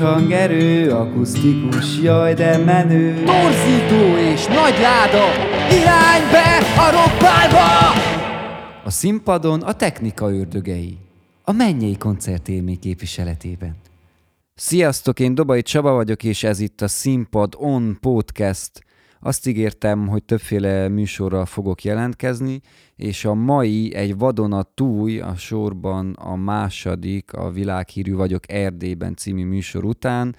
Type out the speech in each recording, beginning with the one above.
hangerő, akusztikus, jaj de menő. Torzító és nagy láda, irány be a rockbárba! A színpadon a technika ördögei. A mennyei koncertélmény képviseletében. Sziasztok, én Dobai Csaba vagyok, és ez itt a Színpad On Podcast. Azt ígértem, hogy többféle műsorral fogok jelentkezni, és a mai egy vadonatúj, a sorban a második, a világhírű vagyok Erdélyben című műsor után.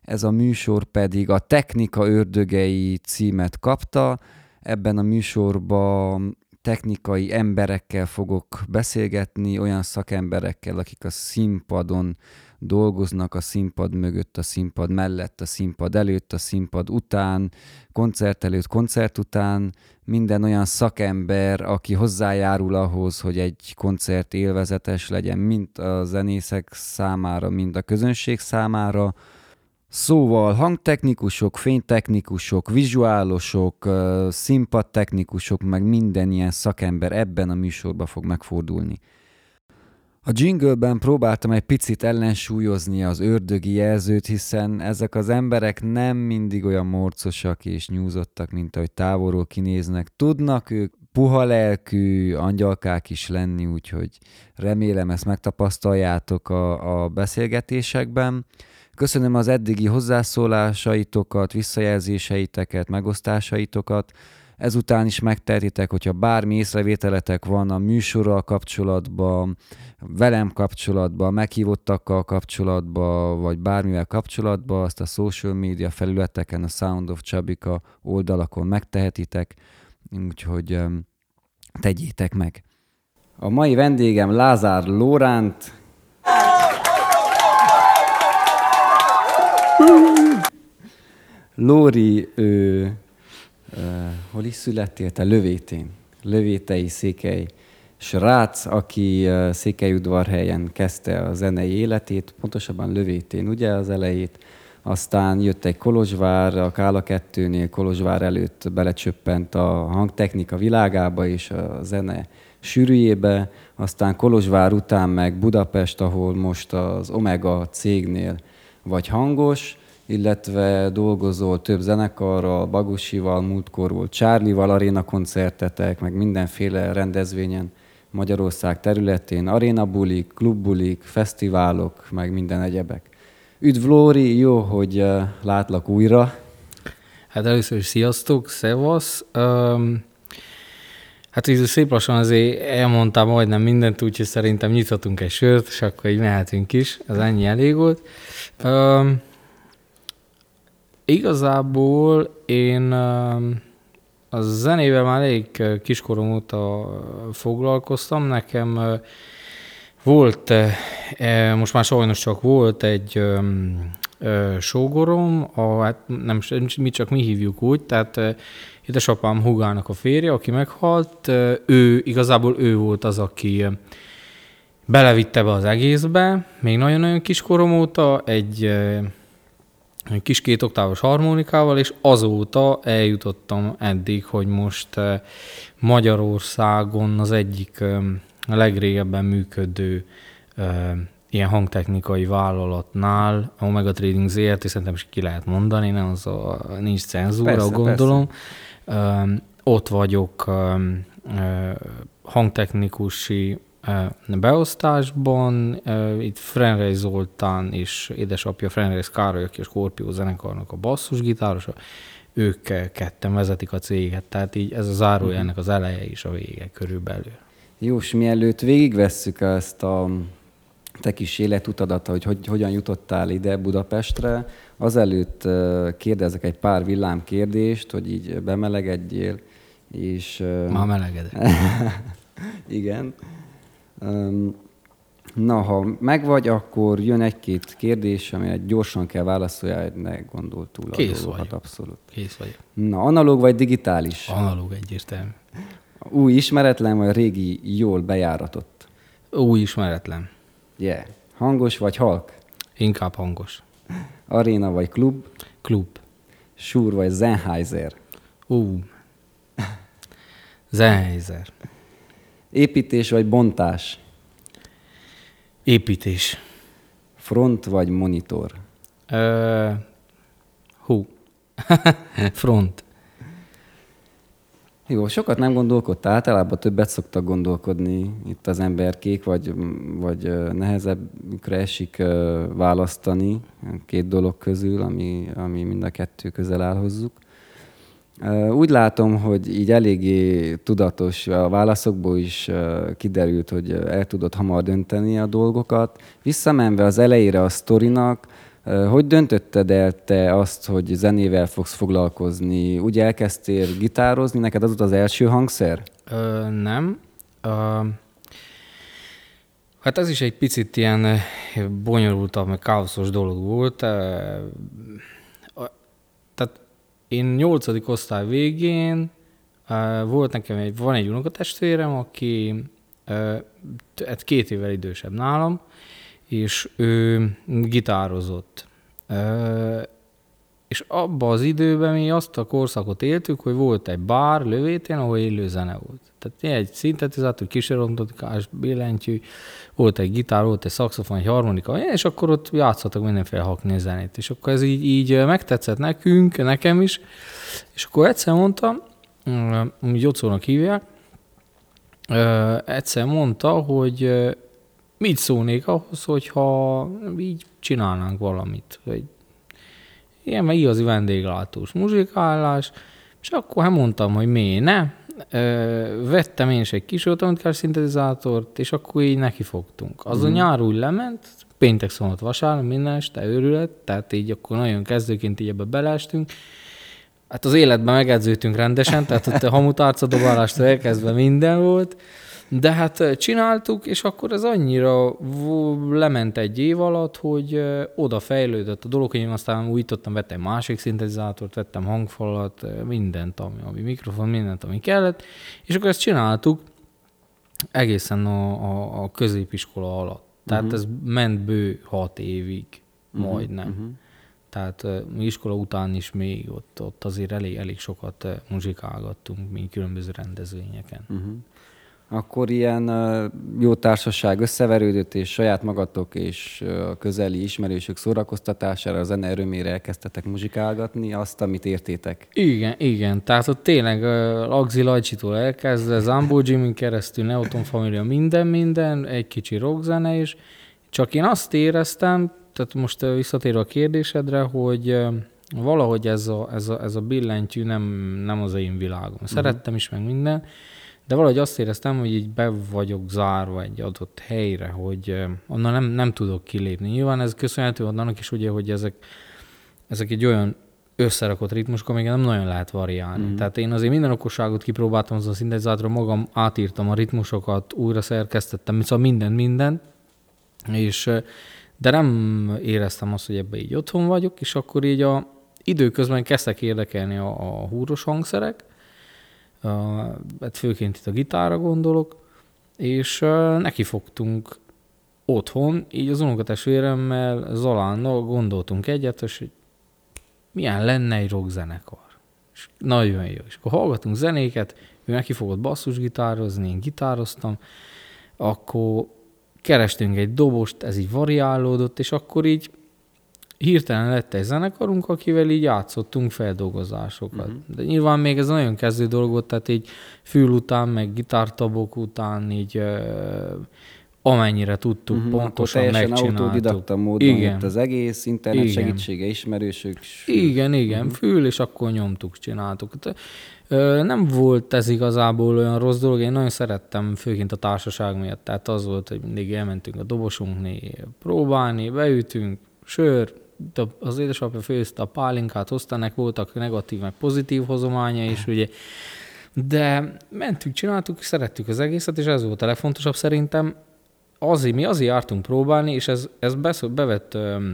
Ez a műsor pedig a Technika ördögei címet kapta. Ebben a műsorban technikai emberekkel fogok beszélgetni, olyan szakemberekkel, akik a színpadon dolgoznak a színpad mögött, a színpad mellett, a színpad előtt, a színpad után, koncert előtt, koncert után, minden olyan szakember, aki hozzájárul ahhoz, hogy egy koncert élvezetes legyen, mind a zenészek számára, mind a közönség számára. Szóval hangtechnikusok, fénytechnikusok, vizuálosok, színpadtechnikusok, meg minden ilyen szakember ebben a műsorban fog megfordulni. A jingleben próbáltam egy picit ellensúlyozni az ördögi jelzőt, hiszen ezek az emberek nem mindig olyan morcosak és nyúzottak, mint ahogy távolról kinéznek. Tudnak ők puha lelkű angyalkák is lenni, úgyhogy remélem ezt megtapasztaljátok a, a beszélgetésekben. Köszönöm az eddigi hozzászólásaitokat, visszajelzéseiteket, megosztásaitokat. Ezután is megtehetitek, hogyha bármi észrevételetek van a műsorral kapcsolatban, velem kapcsolatban, meghívottakkal kapcsolatban, vagy bármivel kapcsolatban, azt a social media felületeken, a Sound of Csabika oldalakon megtehetitek, úgyhogy tegyétek meg. A mai vendégem Lázár Lóránt. Lóri, ő hol is születtél? Te Lövétén. Lövétei székely srác, aki uh, Székelyudvarhelyen kezdte a zenei életét, pontosabban Lövétén, ugye az elejét. Aztán jött egy Kolozsvár, a Kála 2-nél Kolozsvár előtt belecsöppent a hangtechnika világába és a zene sűrűjébe, aztán Kolozsvár után meg Budapest, ahol most az Omega cégnél vagy hangos, illetve dolgozol több zenekarral, Bagusival, múltkor volt Csárlival, aréna koncertetek, meg mindenféle rendezvényen Magyarország területén, arénabulik, klubbulik, fesztiválok, meg minden egyebek. Üdv Lóri, jó, hogy látlak újra. Hát először is sziasztok, szevasz. Um, hát így szép lassan azért elmondtam majdnem mindent, úgyhogy szerintem nyithatunk egy sört, és akkor így mehetünk is. Ez ennyi elég volt. Um, Igazából én a zenével már elég kiskorom óta foglalkoztam. Nekem volt, e, most már sajnos csak volt egy sógorom, a, hát nem, mi csak mi hívjuk úgy, tehát édesapám hugának a férje, aki meghalt, ő, igazából ő volt az, aki belevitte be az egészbe, még nagyon-nagyon kiskorom óta, egy kis két oktávos harmonikával, és azóta eljutottam eddig, hogy most eh, Magyarországon az egyik eh, legrégebben működő eh, ilyen hangtechnikai vállalatnál, a Omega Trading ZRT, szerintem is ki lehet mondani, nem az a, nincs cenzúra, persze, gondolom. Persze. Ott vagyok hangtechnikusi beosztásban. Itt Frenrei Zoltán és édesapja Frenrei Károly, aki a Scorpio zenekarnak a basszusgitárosa, ők ketten vezetik a céget, tehát így ez a zárója mhm. ennek az eleje is a vége körülbelül. Jó, és mielőtt végigvesszük ezt a te kis életutadat, hogy, hogy hogyan jutottál ide Budapestre, azelőtt kérdezek egy pár villám kérdést, hogy így bemelegedjél, és... Ma melegedek. Igen. Na, ha megvagy, akkor jön egy-két kérdés, amelyet gyorsan kell válaszoljál, hogy ne gondol túl Kész a dolgokat, abszolút. Kész vagy. Na, analóg vagy digitális? Analóg egyértelmű. Új ismeretlen vagy régi jól bejáratott? Új ismeretlen. Yeah. Hangos vagy halk? Inkább hangos. Aréna vagy klub? Klub. Súr vagy Sennheiser? Ú. Sennheiser. Építés vagy bontás? Építés. Front vagy monitor? Ö, hú. Front. Jó, sokat nem gondolkodtál, általában többet szoktak gondolkodni itt az emberkék, vagy, vagy ö, nehezebbükre esik választani két dolog közül, ami, ami mind a kettő közel áll hozzuk. Úgy látom, hogy így eléggé tudatos, a válaszokból is kiderült, hogy el tudod hamar dönteni a dolgokat. Visszamenve az elejére a sztorinak, hogy döntötted el te azt, hogy zenével fogsz foglalkozni? Úgy elkezdtél gitározni, neked az volt az első hangszer? Ö, nem. Ö, hát ez is egy picit ilyen bonyolultabb, meg káoszos dolog volt. Én nyolcadik osztály végén volt nekem egy, van egy unokatestvérem, aki hát két évvel idősebb nálam, és ő gitározott. És abban az időben mi azt a korszakot éltük, hogy volt egy bár lövétén, ahol élő zene volt. Tehát egy szintetizátor, kísérletmutatás, billentyű, volt egy gitár, volt egy szaxofon, egy harmonika, és akkor ott játszottak mindenféle hakni zenét. És akkor ez így, így megtetszett nekünk, nekem is, és akkor egyszer mondta, mm, Jocónak hívják, egyszer mondta, hogy mit szólnék ahhoz, hogyha így csinálnánk valamit, hogy ilyen igazi vendéglátós muzsikálás, és akkor hát mondtam, hogy miért ne. Ö, vettem én is egy kis automatikás szintetizátort, és akkor így neki fogtunk. Az mm. a nyár úgy lement, péntek, szombat, vasárnap, minden este őrület, tehát így akkor nagyon kezdőként így ebbe beleestünk. Hát az életben megedződtünk rendesen, tehát ott a hamutárcadobálástól elkezdve minden volt, de hát csináltuk, és akkor ez annyira lement egy év alatt, hogy oda fejlődött a dolog, hogy én aztán újítottam, vettem másik szintetizátort, vettem hangfalat, mindent, ami, ami mikrofon, mindent, ami kellett, és akkor ezt csináltuk egészen a, a, a középiskola alatt. Tehát uh-huh. ez ment bő hat évig, uh-huh. majdnem. Uh-huh. Tehát ö, iskola után is még ott, ott azért elég, elég sokat muzsikálgattunk, mi különböző rendezvényeken. Uh-huh. Akkor ilyen jó társaság összeverődött, és saját magatok és a közeli ismerősök szórakoztatására, a zene örömére elkezdtetek muzsikálgatni azt, amit értétek. Igen, igen. Tehát ott tényleg Lagzi Lajcsitól elkezdve, Zambó Jimmy keresztül, Neoton Família, minden, minden, egy kicsi rockzene is. Csak én azt éreztem, tehát most visszatérve a kérdésedre, hogy valahogy ez a, ez a, ez a billentyű nem, nem az én világom. Szerettem is meg minden, de valahogy azt éreztem, hogy így be vagyok zárva egy adott helyre, hogy onnan nem, nem tudok kilépni. Nyilván ez köszönhető annak is, ugye, hogy ezek, ezek egy olyan összerakott ritmusok, amíg nem nagyon lehet variálni. Mm. Tehát én azért minden okosságot kipróbáltam azon a szintetizátron, magam átírtam a ritmusokat, újra szerkesztettem, szóval minden, minden, és de nem éreztem azt, hogy ebbe így otthon vagyok, és akkor így a időközben kezdtek érdekelni a, a húros hangszerek, hát főként itt a gitárra gondolok, és neki fogtunk otthon, így az unokatestvéremmel, Zalánnal gondoltunk egyet, és hogy milyen lenne egy rockzenekar. És nagyon jó. És akkor hallgatunk zenéket, ő neki fogott basszusgitározni, én gitároztam, akkor kerestünk egy dobost, ez így variálódott, és akkor így hirtelen lett egy zenekarunk, akivel így játszottunk feldolgozásokat. Uh-huh. De nyilván még ez nagyon kezdő dolog volt, tehát így fül után, meg gitártabok után így ö, amennyire tudtuk uh-huh, akkor pontosan teljesen megcsináltuk. autodidakta módon Igen. itt az egész, internet Igen. segítsége, ismerősök. s- Igen, igen, uh-huh. fül, és akkor nyomtuk, csináltuk. Ö, nem volt ez igazából olyan rossz dolog, én nagyon szerettem, főként a társaság miatt, tehát az volt, hogy mindig elmentünk a dobosunkné próbálni, beütünk, sör, az édesapja főzte a pálinkát, hozta, ennek voltak negatív, meg pozitív hozománya is, ugye, de mentünk, csináltuk, szerettük az egészet, és ez volt a legfontosabb szerintem. Azért, mi azért jártunk próbálni, és ez, ez besz- bevett ö,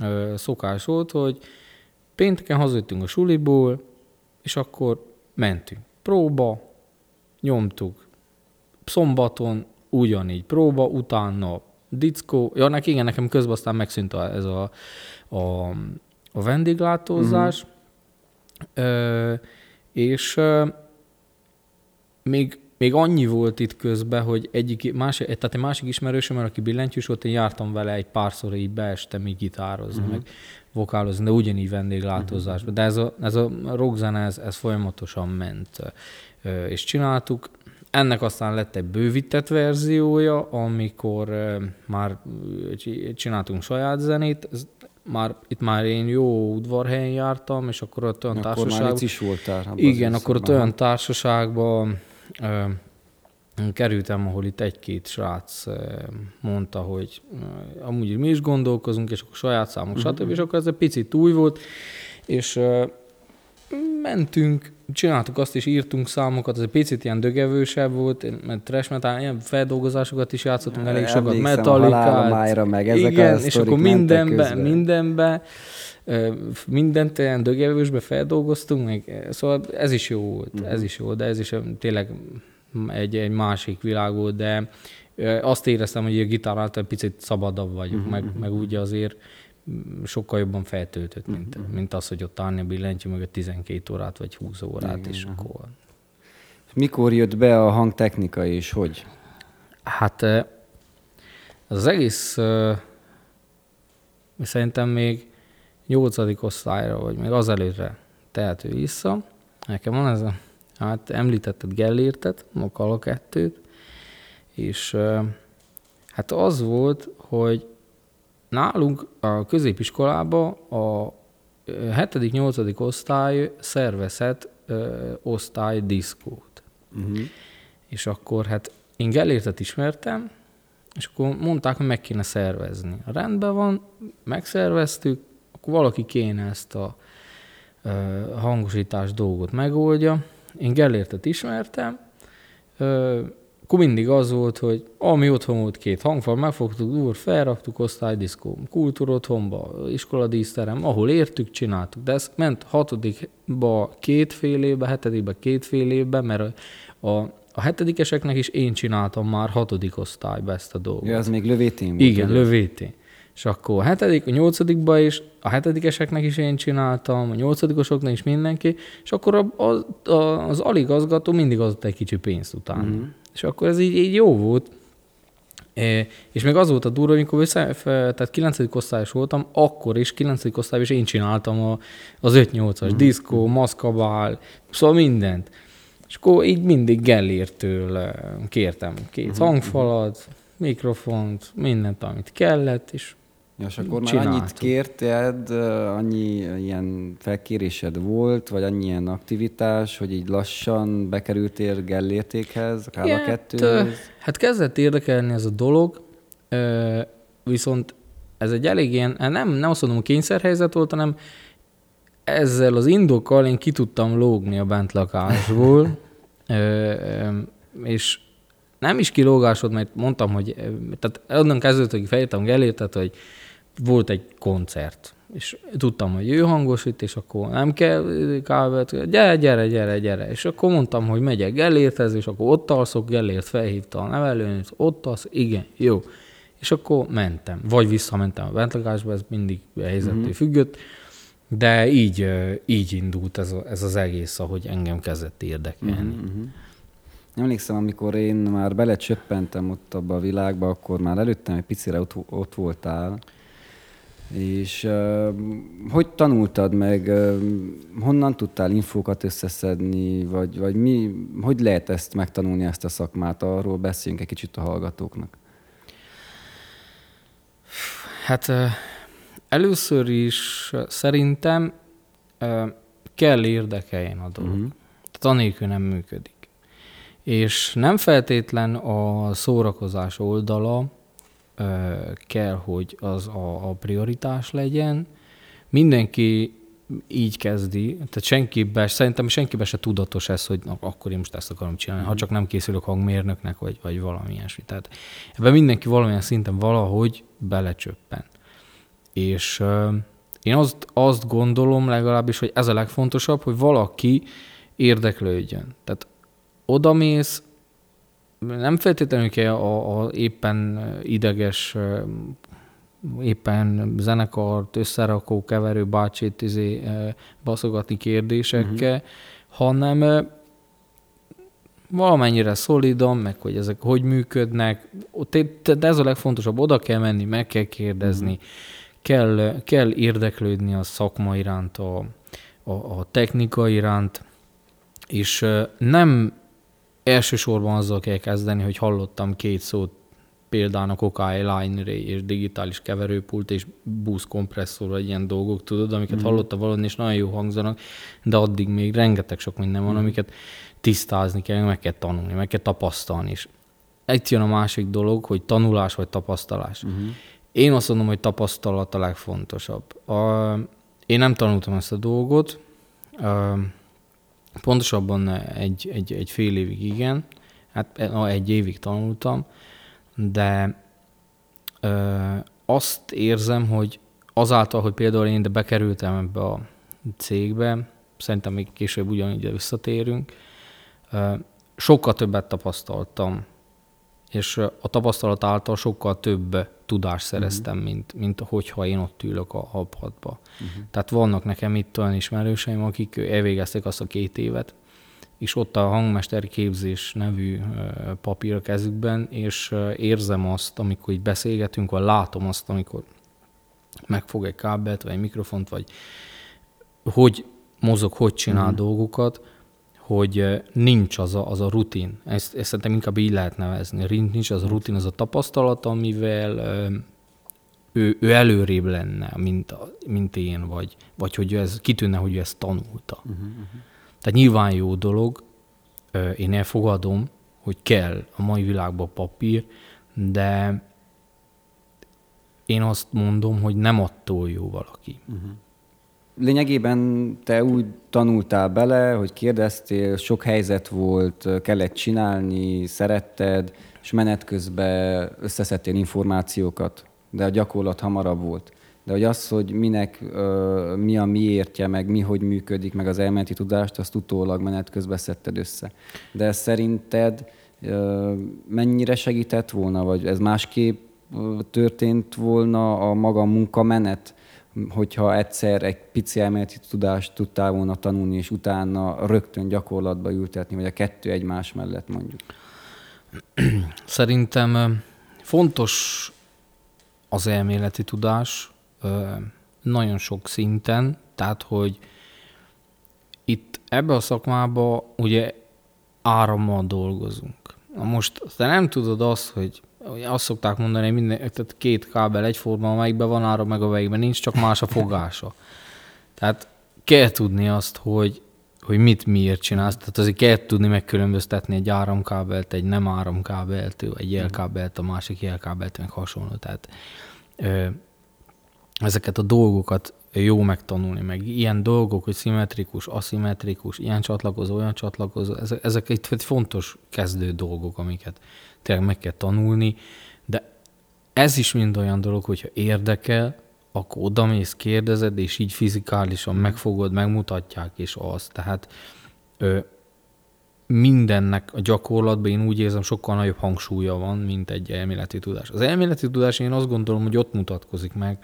ö, szokás volt, hogy pénteken hazajöttünk a suliból, és akkor mentünk. Próba, nyomtuk. Szombaton ugyanígy próba, utána dickó. Ja, nek, igen, nekem közben aztán megszűnt ez a, a, a vendéglátózás. Mm-hmm. Ö, és ö, még még annyi volt itt közben, hogy egyik, másik, tehát egy másik ismerősöm, aki billentyűs volt, én jártam vele egy párszor így beestem így gitározni, uh-huh. meg vokálozni, de ugyanígy vendéglátózásban. De ez a, ez a rockzene, ez, ez folyamatosan ment, és csináltuk. Ennek aztán lett egy bővített verziója, amikor már csináltunk saját zenét, ez már, itt már én jó udvarhelyen jártam, és akkor ott olyan akkor társaságban... Már is voltál. Igen, akkor ott olyan társaságban kerültem, ahol itt egy-két srác mondta, hogy amúgy mi is gondolkozunk, és akkor saját számunk, uh-huh. stb. És akkor ez egy picit új volt, és mentünk, csináltuk azt is, írtunk számokat, ez egy picit ilyen dögevősebb volt, mert trash metal, ilyen feldolgozásokat is játszottunk elég sokat, metallikát. meg ezek igen, a és akkor mindenbe, mindenbe, mindent ilyen dögevősbe feldolgoztunk, meg, szóval ez is jó volt, uh-huh. ez is jó, de ez is tényleg egy, egy másik világ volt, de azt éreztem, hogy a gitár által picit szabadabb vagyok, uh-huh. meg, meg úgy azért sokkal jobban feltöltött, mint, uh-huh. mint az, hogy ott állni a billentyű mögött 12 órát vagy 20 órát, Igen, és uh-huh. akkor... Mikor jött be a hangtechnika, és hogy? Hát az egész szerintem még 8. osztályra, vagy még azelőttre tehető vissza. Nekem van ez a, hát említetted Gellértet, Mokala 2 és hát az volt, hogy nálunk a középiskolában a 7.-8. osztály szervezett ö, osztály diszkót. Uh-huh. És akkor hát én Gellértet ismertem, és akkor mondták, hogy meg kéne szervezni. Rendben van, megszerveztük, akkor valaki kéne ezt a ö, hangosítás dolgot megoldja. Én Gellértet ismertem, ö, akkor mindig az volt, hogy ami otthon volt két hangfal, megfogtuk, úr, felraktuk osztálydiszkó, kultúr otthonba, díszterem, ahol értük, csináltuk. De ez ment hatodikba két fél évbe, hetedikbe két fél évbe, mert a, a, hetedikeseknek is én csináltam már hatodik osztályba ezt a dolgot. Ja, az még lövétén volt. Igen, lövétén. És akkor a hetedik, a nyolcadikba is, a hetedikeseknek is én csináltam, a nyolcadikosoknak is mindenki, és akkor a, a, a, az aligazgató mindig adott egy kicsi pénzt utána. Mm-hmm. És akkor ez így, így jó volt. És még az volt a durva, amikor össze, tehát 9. osztályos voltam, akkor is 9. osztályban is én csináltam a, az 5-8-as mm. diszkó, maszkabál, szóval mindent. És akkor így mindig Gellértől kértem két mm. hangfalat, mikrofont, mindent, amit kellett, és Ja, és akkor már annyit kérted, annyi ilyen felkérésed volt, vagy annyi ilyen aktivitás, hogy így lassan bekerültél Gellértékhez, a Káva kettőhöz? Hát kezdett érdekelni ez a dolog, viszont ez egy elég ilyen, hát nem, nem azt mondom, kényszerhelyzet volt, hanem ezzel az indokkal én ki tudtam lógni a bentlakásból, és nem is kilógásod, mert mondtam, hogy tehát onnan kezdődött, hogy felírtam Gellértet, hogy volt egy koncert, és tudtam, hogy ő hangosít, és akkor nem kell kávét, gyere, gyere, gyere, gyere. És akkor mondtam, hogy megyek Gellérthez, és akkor ott alszok, Gellért felhívta a nevelőnőt, ott alsz, igen, jó. És akkor mentem, vagy visszamentem a bentlakásba, ez mindig helyzettől mm-hmm. függött, de így, így indult ez, a, ez az egész, ahogy engem kezdett érdekelni. Mm-hmm. Emlékszem, amikor én már belecsöppentem ott abba a világba, akkor már előttem egy picire ott, ott voltál, és uh, hogy tanultad meg, uh, honnan tudtál infókat összeszedni, vagy, vagy mi, hogy lehet ezt megtanulni, ezt a szakmát? Arról beszéljünk egy kicsit a hallgatóknak. Hát uh, először is szerintem uh, kell érdekeljen a dolog. Uh-huh. Tehát anélkül nem működik. És nem feltétlen a szórakozás oldala kell, hogy az a, a prioritás legyen. Mindenki így kezdi, tehát senkibe, szerintem senkibe se tudatos ez, hogy na, akkor én most ezt akarom csinálni, ha mhm. csak nem készülök hangmérnöknek, vagy, vagy valami ilyesmi. Tehát ebben mindenki valamilyen szinten valahogy belecsöppen. És uh, én azt, azt gondolom legalábbis, hogy ez a legfontosabb, hogy valaki érdeklődjön. Tehát odamész, nem feltétlenül kell a, a éppen ideges, éppen zenekart, összerakó, keverő bácsit izé, baszogatni kérdésekkel, uh-huh. hanem valamennyire szolidan, meg hogy ezek hogy működnek. De ez a legfontosabb, oda kell menni, meg kell kérdezni, mm. kell, kell érdeklődni a szakma iránt, a, a, a technika iránt, és nem elsősorban azzal kell kezdeni, hogy hallottam két szót példának Okai Line és digitális keverőpult és busz kompresszor, vagy ilyen dolgok, tudod, amiket mm. hallotta valami, és nagyon jó hangzanak, de addig még rengeteg sok minden van, mm. amiket tisztázni kell, meg kell tanulni, meg kell tapasztalni. És egy jön a másik dolog, hogy tanulás vagy tapasztalás. Mm. Én azt mondom, hogy tapasztalat a legfontosabb. A, én nem tanultam ezt a dolgot, a, pontosabban egy, egy, egy fél évig igen, hát egy évig tanultam, de ö, azt érzem, hogy azáltal, hogy például én ide bekerültem ebbe a cégbe, szerintem még később ugyanígy visszatérünk, ö, sokkal többet tapasztaltam, és a tapasztalat által sokkal több tudást szereztem, uh-huh. mint, mint hogyha én ott ülök a habhatba. Uh-huh. Tehát vannak nekem itt olyan ismerőseim, akik elvégezték azt a két évet, és ott a hangmester képzés nevű papír a kezükben, és érzem azt, amikor így beszélgetünk, vagy látom azt, amikor megfog egy kábelt, vagy egy mikrofont, vagy hogy mozog, hogy csinál uh-huh. dolgokat, hogy nincs az a, az a rutin. Ezt, ezt szerintem inkább így lehet nevezni. Nincs az a rutin, az a tapasztalat, amivel ő, ő előrébb lenne, mint, mint én, vagy, vagy hogy ez kitűnne, hogy ő ezt tanulta. Uh-huh, uh-huh. Tehát nyilván jó dolog, én elfogadom, hogy kell a mai világban papír, de én azt mondom, hogy nem attól jó valaki. Uh-huh. Lényegében te úgy tanultál bele, hogy kérdeztél, sok helyzet volt, kellett csinálni, szeretted, és menet közben összeszedtél információkat, de a gyakorlat hamarabb volt. De hogy az, hogy minek, mi a miértje, meg mi hogy működik, meg az elméleti tudást, azt utólag menet közben szedted össze. De szerinted mennyire segített volna, vagy ez másképp történt volna a maga munkamenet, hogyha egyszer egy pici elméleti tudást tudtál volna tanulni, és utána rögtön gyakorlatba ültetni, vagy a kettő egymás mellett mondjuk? Szerintem fontos az elméleti tudás, nagyon sok szinten, tehát hogy itt ebbe a szakmába ugye árammal dolgozunk. Na most te nem tudod azt, hogy azt szokták mondani, hogy minden, tehát két kábel egyforma, amelyikben van áram, meg a végben nincs, csak más a fogása. Tehát kell tudni azt, hogy, hogy mit miért csinálsz. Tehát azért kell tudni megkülönböztetni egy áramkábelt, egy nem áramkábelt, egy jelkábelt, a másik jelkábelt, meg hasonló. Tehát ezeket a dolgokat jó megtanulni, meg ilyen dolgok, hogy szimmetrikus, aszimmetrikus, ilyen csatlakozó, olyan csatlakozó, ezek, ezek egy fontos kezdő dolgok, amiket tényleg meg kell tanulni, de ez is mind olyan dolog, hogyha érdekel, akkor odamész, kérdezed, és így fizikálisan megfogod, megmutatják, és az. Tehát ö, mindennek a gyakorlatban én úgy érzem, sokkal nagyobb hangsúlya van, mint egy elméleti tudás. Az elméleti tudás én azt gondolom, hogy ott mutatkozik meg,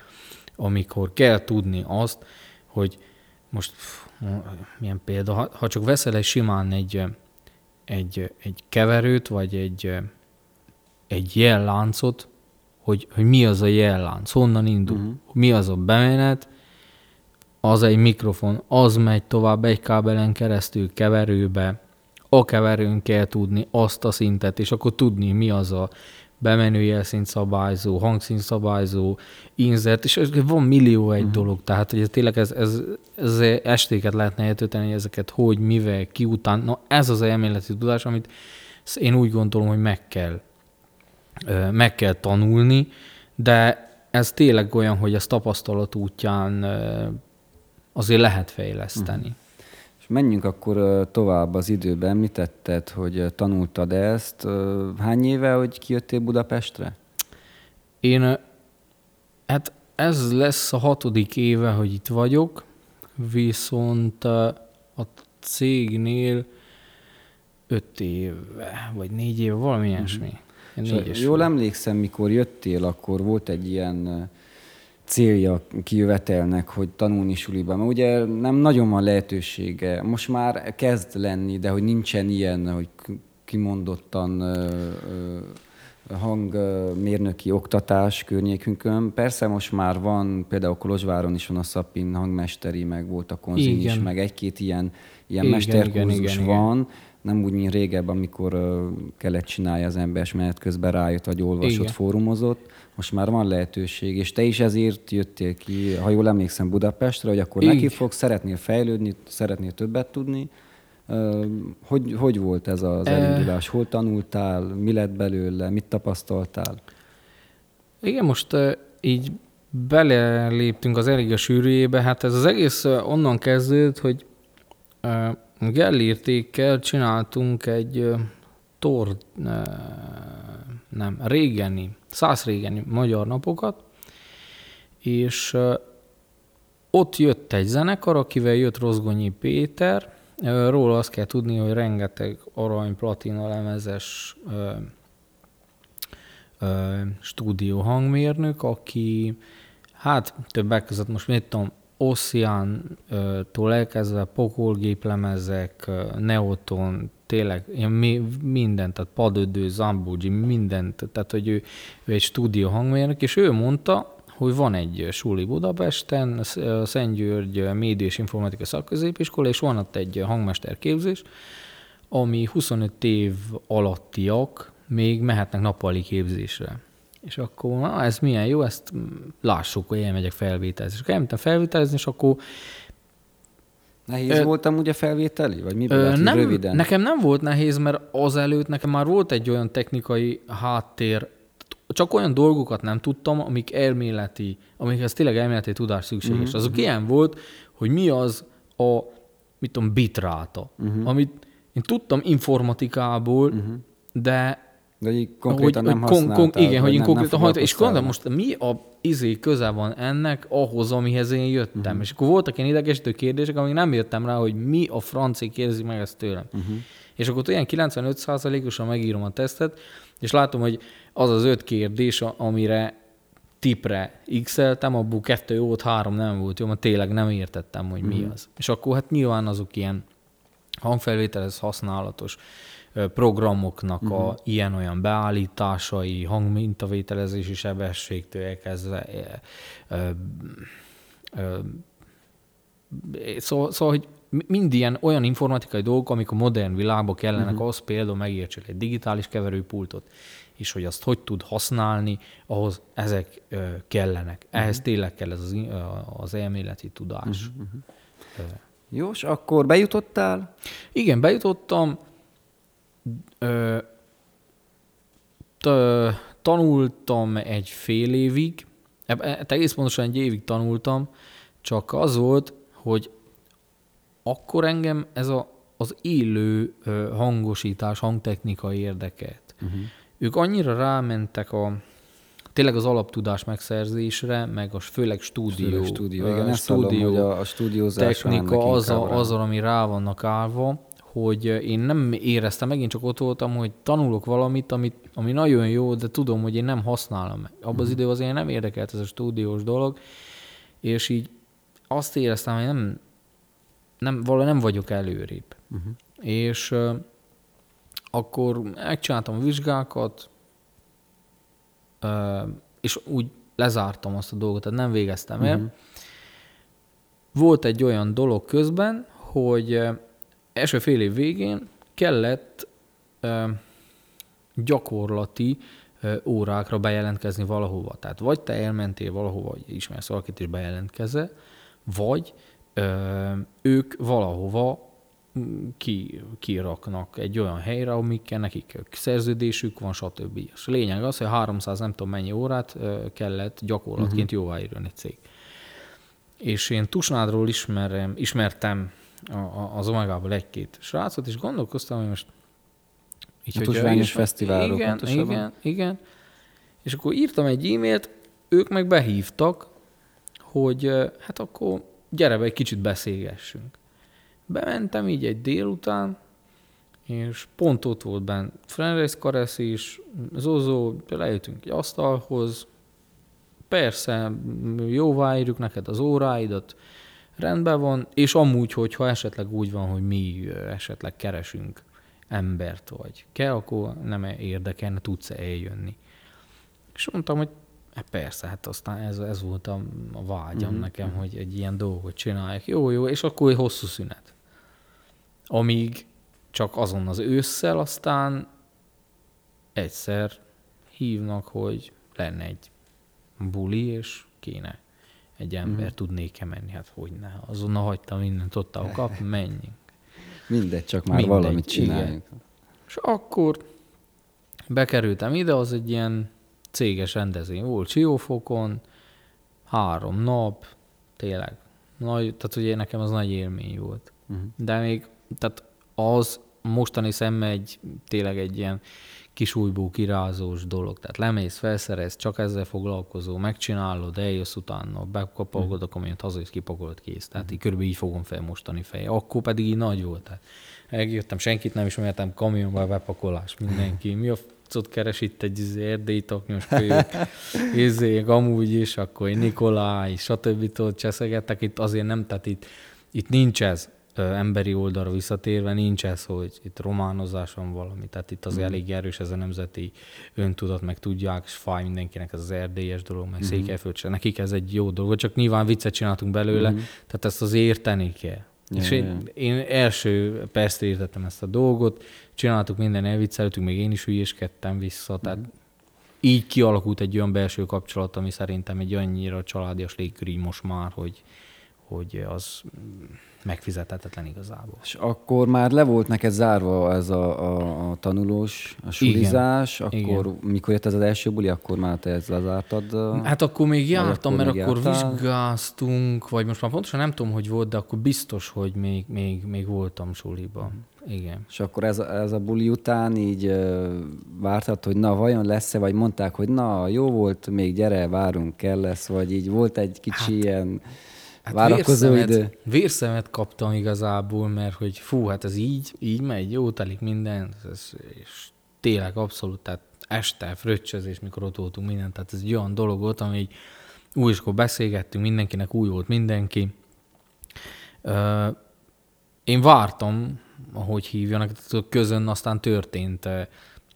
amikor kell tudni azt, hogy most milyen példa, ha, ha csak veszel egy simán egy, egy, egy keverőt, vagy egy, egy jelláncot, hogy, hogy mi az a jellánc, honnan indul, uh-huh. mi az a bemenet, az egy mikrofon, az megy tovább egy kábelen keresztül keverőbe, a keverőn kell tudni azt a szintet, és akkor tudni, mi az a bemenő jelszint szabályzó, hangszín szabályzó, inzert, és van millió egy uh-huh. dolog, tehát hogy tényleg ez, ez, ez estéket lehetne eltölteni, ezeket hogy, mivel, ki után, na ez az elméleti tudás, amit én úgy gondolom, hogy meg kell, meg kell tanulni, de ez tényleg olyan, hogy ez tapasztalat útján azért lehet fejleszteni. Uh-huh. És menjünk akkor tovább az időben. Mit tetted, hogy tanultad ezt? Hány éve, hogy kijöttél Budapestre? Én, hát ez lesz a hatodik éve, hogy itt vagyok, viszont a cégnél öt éve, vagy négy éve, valami ilyesmi. Uh-huh. Jól emlékszem, mikor jöttél, akkor volt egy ilyen célja kijövetelnek, hogy tanulni suliban. Mert ugye nem nagyon van lehetősége. Most már kezd lenni, de hogy nincsen ilyen, hogy kimondottan ö, ö, hangmérnöki oktatás környékünkön. Persze most már van, például Kolozsváron is van a Szapin hangmesteri, meg volt a konzin is, meg egy-két ilyen, ilyen igen, mesterkurzus igen, igen, van. Igen. Nem úgy, mint régebb, amikor uh, kellett csinálni az ember, és menet közben rájött, vagy olvasott, igen. fórumozott. Most már van lehetőség, és te is ezért jöttél ki, ha jól emlékszem, Budapestre, hogy akkor Igen. neki fogsz, szeretnél fejlődni, szeretnél többet tudni, hogy, hogy volt ez az elindulás? Hol tanultál? Mi lett belőle? Mit tapasztaltál? Igen, most így beleléptünk az elég a sűrűjébe. Hát ez az egész onnan kezdődött, hogy Gellértékkel csináltunk egy tor, nem, régeni, száz régeni magyar napokat, és ott jött egy zenekar, akivel jött Rozgonyi Péter, Róla azt kell tudni, hogy rengeteg arany, platina lemezes stúdió hangmérnök, aki hát többek között most mit tudom, Ossian-tól elkezdve pokolgéplemezek, Neoton, tényleg ilyen mindent, tehát Padödő, Zambuji, mindent, tehát hogy ő, ő egy stúdió hangmérnök, és ő mondta, hogy van egy suli Budapesten, Szent György Média és Informatika Szakközépiskola, és van ott egy hangmesterképzés, ami 25 év alattiak még mehetnek nappali képzésre. És akkor, na, ez milyen jó, ezt lássuk, hogy elmegyek felvételezni. És akkor elmentem felvételezni, és akkor Nehéz ö, voltam ugye felvételi? Vagy mi ö, nem, röviden? Nekem nem volt nehéz, mert azelőtt nekem már volt egy olyan technikai háttér csak olyan dolgokat nem tudtam, amik elméleti, amikhez tényleg elméleti tudás szükséges. Uh-huh. Azok ilyen volt, hogy mi az a, mit tudom, bitráta, uh-huh. amit én tudtam informatikából, uh-huh. de de így konkrétan hogy, nem kon, kon, Igen, hogy én konkrétan nem és gondolom most mi a izé köze van ennek ahhoz, amihez én jöttem. Uh-huh. És akkor voltak ilyen idegesítő kérdések, amik nem jöttem rá, hogy mi a franci kérdezi meg ezt tőlem. Uh-huh. És akkor olyan 95%-osan megírom a tesztet, és látom, hogy az az öt kérdés, amire tipre x-eltem, abból kettő jót, három nem volt jó, mert tényleg nem értettem, hogy mi mm. az. És akkor hát nyilván azok ilyen hangfelvételhez használatos programoknak mm. a mhm. ilyen-olyan beállításai, hangmintavételezési sebességtől elkezdve Szóval, szóval, hogy mind ilyen olyan informatikai dolgok, amik a modern világban kellenek, uh-huh. az például megértsék egy digitális keverőpultot, és hogy azt hogy tud használni, ahhoz ezek ö, kellenek. Uh-huh. Ehhez tényleg kell ez az, az elméleti tudás. Uh-huh. Uh. Jó, és akkor bejutottál? Igen, bejutottam. Ö, t- tanultam egy fél évig, e, egész pontosan egy évig tanultam, csak az volt, hogy akkor engem ez a, az élő hangosítás, hangtechnika érdekelt. Uh-huh. Ők annyira rámentek a tényleg az alaptudás megszerzésre, meg a főleg stúdió, főleg stúdió, igen, a stúdió, hallom, hogy a, a stúdiózás technika az, a, az, ami rá vannak állva, hogy én nem éreztem, megint csak ott voltam, hogy tanulok valamit, amit, ami nagyon jó, de tudom, hogy én nem használom meg. Abban az időben azért nem érdekelt ez a stúdiós dolog, és így azt éreztem, hogy nem, nem, valahogy nem vagyok előrébb. Uh-huh. És uh, akkor megcsináltam a vizsgákat, uh, és úgy lezártam azt a dolgot, tehát nem végeztem el. Uh-huh. Volt egy olyan dolog közben, hogy első fél év végén kellett uh, gyakorlati uh, órákra bejelentkezni valahova. Tehát vagy te elmentél valahova, vagy ismersz valakit is bejelentkezze, vagy ö, ők valahova ki, kiraknak egy olyan helyre, amikkel nekik szerződésük van, stb. És lényeg az, hogy 300 nem tudom mennyi órát kellett gyakorlatként uh-huh. jóváírni egy cég. És én Tusnádról ismerem, ismertem az Omegából egy-két srácot, és gondolkoztam, hogy most így, a hogy fesztiválok. Igen, igen, igen. És akkor írtam egy e-mailt, ők meg behívtak, hogy hát akkor gyere be, egy kicsit beszélgessünk. Bementem így egy délután, és pont ott volt benne Frenreis Karesz is, Zozó, lejöttünk egy asztalhoz, persze, jóváírjuk neked az óráidat, rendben van, és amúgy, hogyha esetleg úgy van, hogy mi esetleg keresünk embert vagy kell, akkor nem érdekelne, tudsz eljönni. És mondtam, hogy hát persze, hát aztán ez, ez volt a, a vágyam mm-hmm. nekem, hogy egy ilyen dolgot csináljak. Jó, jó, és akkor egy hosszú szünet. Amíg csak azon az ősszel aztán egyszer hívnak, hogy lenne egy buli, és kéne egy ember, mm. tudnék-e menni? Hát hogy ne. Azonnal hagytam mindent ott a kap, menjünk. Mindegy, csak már Mindegy, valamit csináljunk. Igen. És akkor bekerültem ide, az egy ilyen céges rendezvény volt Siófokon, három nap, tényleg. Nagy, tehát ugye nekem az nagy élmény volt. Uh-huh. De még, tehát az mostani szemmel egy, tényleg egy ilyen kis újbó kirázós dolog. Tehát lemész, felszerez, csak ezzel foglalkozó, megcsinálod, eljössz utána, bekapolgod a kamiont, hazajössz, kipakolod, kész. Tehát így körülbelül így fogom fel mostani feje. Akkor pedig így nagy volt. Tehát eljöttem, senkit nem ismertem, kamionba bepakolás, mindenki. Mi a ott keres itt egy izé, erdélyi taknyos kölyök, izé, amúgy is, akkor Nikolaj, stb. cseszegettek, itt azért nem, tehát itt, itt nincs ez emberi oldalra visszatérve nincs ez, hogy itt románozás van valami. Tehát itt az mm. elég erős ez a nemzeti öntudat, meg tudják, és fáj mindenkinek ez az erdélyes dolog, meg mm. Székelyföld se. Nekik ez egy jó dolog, csak nyilván viccet csináltunk belőle, mm. tehát ezt az érteni kell. Ja, és én, ja. én első percre értettem ezt a dolgot, csináltuk minden, elvicceltünk, még én is hülyéskedtem vissza, tehát mm. így kialakult egy olyan belső kapcsolat, ami szerintem egy annyira családias légkör most már, hogy, hogy az megfizethetetlen igazából. És akkor már le volt neked zárva ez a, a, a tanulós, a sulizás, Igen. akkor Igen. mikor jött ez az első buli, akkor már te ezt lezártad? Hát akkor még jártam, akkor mert akkor jártál? vizsgáztunk, vagy most már pontosan nem tudom, hogy volt, de akkor biztos, hogy még, még, még voltam suliba. Igen. És akkor ez, ez a buli után így uh, vártad, hogy na, vajon lesz-e, vagy mondták, hogy na, jó volt, még gyere, várunk, kell lesz, vagy így volt egy kicsi hát, ilyen Hát várakozó vérszemet, idő. Vérszemet kaptam igazából, mert hogy fú, hát ez így, így megy, jó telik minden, ez, és tényleg abszolút, tehát este fröccsözés, mikor ott voltunk minden, tehát ez egy olyan dolog volt, ami így új, és akkor beszélgettünk, mindenkinek új volt mindenki. Én vártam, ahogy hívjanak, közön aztán történt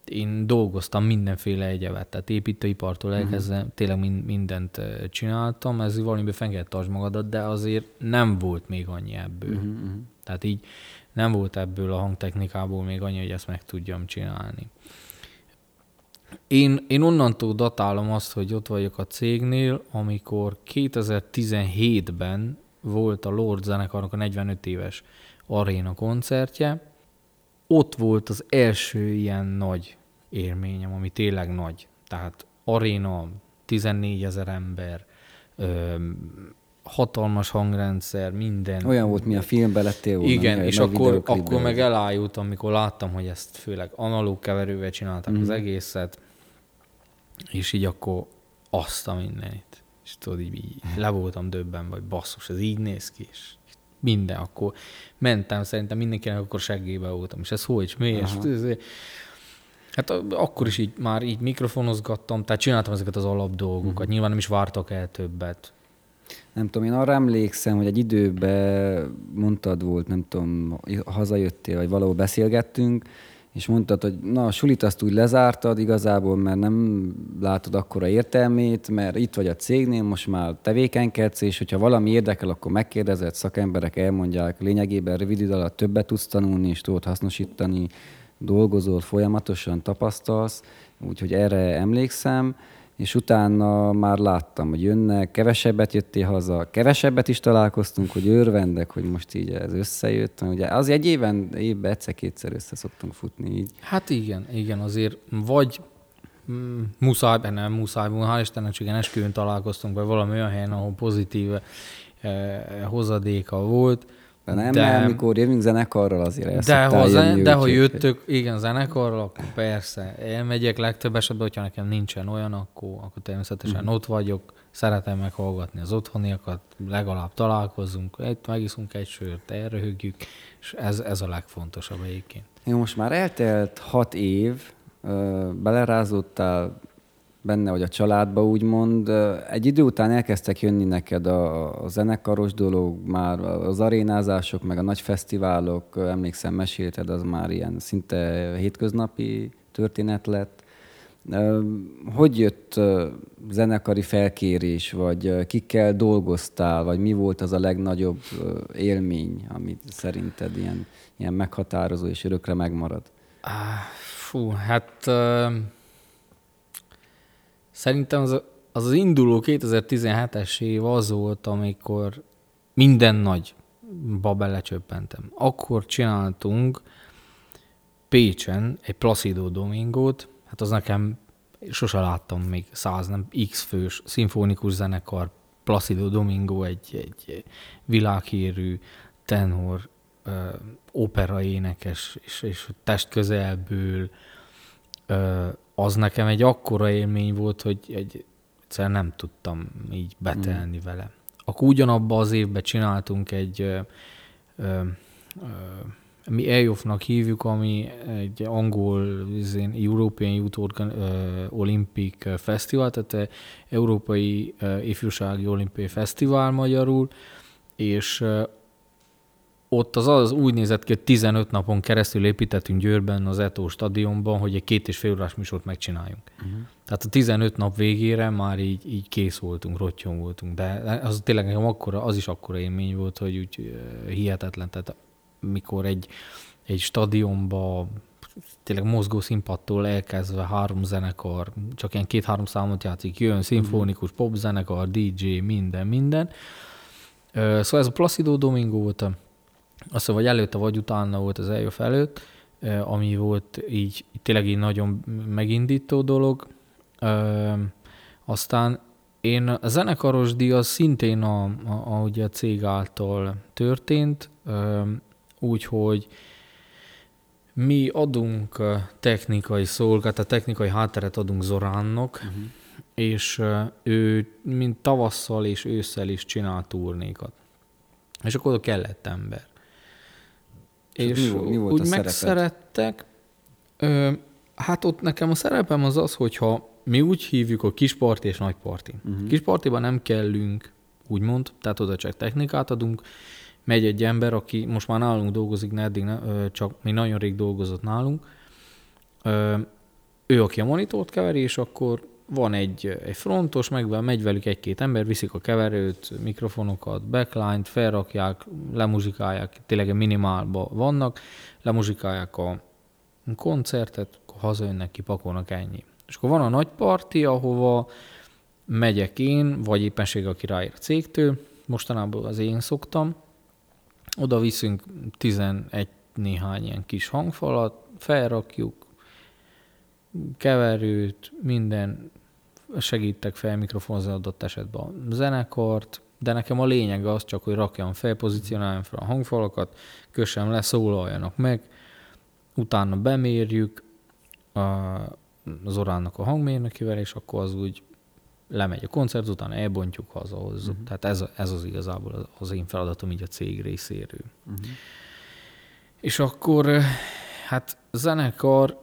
én dolgoztam mindenféle egyebet, tehát építőipartól mhm. elkezdve uh-huh. tényleg mindent csináltam, ez valamiben fenn kell tartsd magadat, de azért nem volt még annyi ebből. Uh-huh. Tehát így nem volt ebből a hangtechnikából még annyi, hogy ezt meg tudjam csinálni. Én, én onnantól datálom azt, hogy ott vagyok a cégnél, amikor 2017-ben volt a Lord zenekarnak a 45 éves aréna koncertje, ott volt az első ilyen nagy élményem, ami tényleg nagy. Tehát aréna, 14 ezer ember, ö, hatalmas hangrendszer, minden. Olyan volt, mi a filmben lettél volna. Igen, és akkor, akkor meg elájultam, amikor láttam, hogy ezt főleg analóg keverővel csinálták mm. az mhm. egészet, és így akkor azt a mindenit. És tudod, így, így le voltam döbben, vagy basszus, ez így néz ki, és minden, akkor mentem, szerintem mindenkinek akkor seggébe voltam, és ez hogy, és mi, és Hát akkor is így már így mikrofonozgattam, tehát csináltam ezeket az alap dolgokat. Uh-huh. Nyilván nem is vártak el többet. Nem tudom, én arra emlékszem, hogy egy időben mondtad volt, nem tudom, hazajöttél, vagy valahol beszélgettünk, és mondtad, hogy na, a sulit azt úgy lezártad igazából, mert nem látod akkora értelmét, mert itt vagy a cégnél, most már tevékenykedsz, és hogyha valami érdekel, akkor megkérdezed, szakemberek elmondják, lényegében rövid idő alatt többet tudsz tanulni, és tudod hasznosítani dolgozol, folyamatosan tapasztalsz, úgyhogy erre emlékszem, és utána már láttam, hogy jönnek, kevesebbet jöttél haza, kevesebbet is találkoztunk, hogy örvendek, hogy most így ez összejött. Ugye az egy éven, évben egyszer-kétszer össze szoktunk futni így. Hát igen, igen, azért vagy mm, muszáj, nem muszáj, hál' Istennek ilyen esküvőn találkoztunk, vagy valami olyan helyen, ahol pozitív eh, hozadéka volt, de nem, de, mert amikor jövünk zenekarral, azért de ha, jönni, de ha jöttök, igen, zenekarral, akkor persze. Elmegyek legtöbb esetben, hogyha nekem nincsen olyan, akkor, akkor természetesen mm. ott vagyok, szeretem meghallgatni az otthoniakat, legalább találkozunk, egy, megiszunk egy sört, elröhögjük, és ez, ez a legfontosabb egyébként. Jó, most már eltelt hat év, belerázódtál benne vagy a családba, úgymond. Egy idő után elkezdtek jönni neked a, a zenekaros dolog, már az arénázások, meg a nagy fesztiválok, emlékszem, mesélted, az már ilyen szinte hétköznapi történet lett. Hogy jött zenekari felkérés, vagy kikkel dolgoztál, vagy mi volt az a legnagyobb élmény, amit szerinted ilyen, ilyen meghatározó és örökre megmarad? Fú, hát szerintem az, az az induló 2017-es év az volt, amikor minden nagy belecsöppentem. Akkor csináltunk Pécsen egy Placido Domingót, hát az nekem sose láttam még száz, nem x fős szimfonikus zenekar, Placido Domingo egy, egy világhírű tenor, ö, opera énekes, és, és test közelből, ö, az nekem egy akkora élmény volt, hogy egy, egyszerűen nem tudtam így betelni mm. vele. Akkor ugyanabban az évben csináltunk egy ö, ö, mi EIOF-nak hívjuk, ami egy angol izén, European Youth Organ, uh, Olympic Festival, tehát Európai Ifjúsági Olimpiai Fesztivál magyarul, és ott az, az úgy nézett ki, hogy 15 napon keresztül építettünk Győrben az Eto stadionban, hogy egy két és fél órás műsort megcsináljunk. Uh-huh. Tehát a 15 nap végére már így, így kész voltunk, rottyon voltunk, de az tényleg nekem akkora, az is akkora élmény volt, hogy úgy hihetetlen. Tehát mikor egy, egy stadionba tényleg mozgó színpadtól elkezdve három zenekar, csak ilyen két-három számot játszik, jön szimfonikus popzenekar, DJ, minden, minden. Szóval ez a Placido Domingo volt, azt hiszem, vagy előtte, vagy utána volt az eljöv előtt, ami volt így tényleg így nagyon megindító dolog. Aztán én a zenekaros díj az szintén a, a, a, a cég által történt, úgyhogy mi adunk technikai szolgát, a technikai hátteret adunk Zoránnak, uh-huh. és ő mint tavasszal és ősszel is csinál turnékat. És akkor oda kellett ember. És, mi, mi volt úgy a megszerettek. Ö, hát ott nekem a szerepem az az, hogyha mi úgy hívjuk, hogy kisparti és nagyparti. Uh-huh. Kispartiban nem kellünk, úgymond, tehát oda csak technikát adunk, megy egy ember, aki most már nálunk dolgozik, ne eddig ne, csak mi nagyon rég dolgozott nálunk, ő, aki a monitort keveri, és akkor van egy, egy frontos, meg megy velük egy-két ember, viszik a keverőt, mikrofonokat, backline-t, felrakják, lemuzsikálják, tényleg minimálban vannak, lemuzsikálják a koncertet, akkor hazajönnek, kipakolnak ennyi. És akkor van a nagy parti, ahova megyek én, vagy éppenség, a cégtől, mostanában az én szoktam, oda viszünk 11 néhány ilyen kis hangfalat, felrakjuk, keverőt, minden, segítek fel mikrofonzni adott esetben a zenekart, de nekem a lényeg az csak, hogy rakjam fel, pozícionáljam fel a hangfalakat, kössem le, szólaljanak meg, utána bemérjük a, az oránnak a hangmérnökével, és akkor az úgy lemegy a koncert, utána elbontjuk hazahoz. Uh-huh. Tehát ez, ez az igazából az én feladatom így a cég részéről. Uh-huh. És akkor, eh, hát zenekar,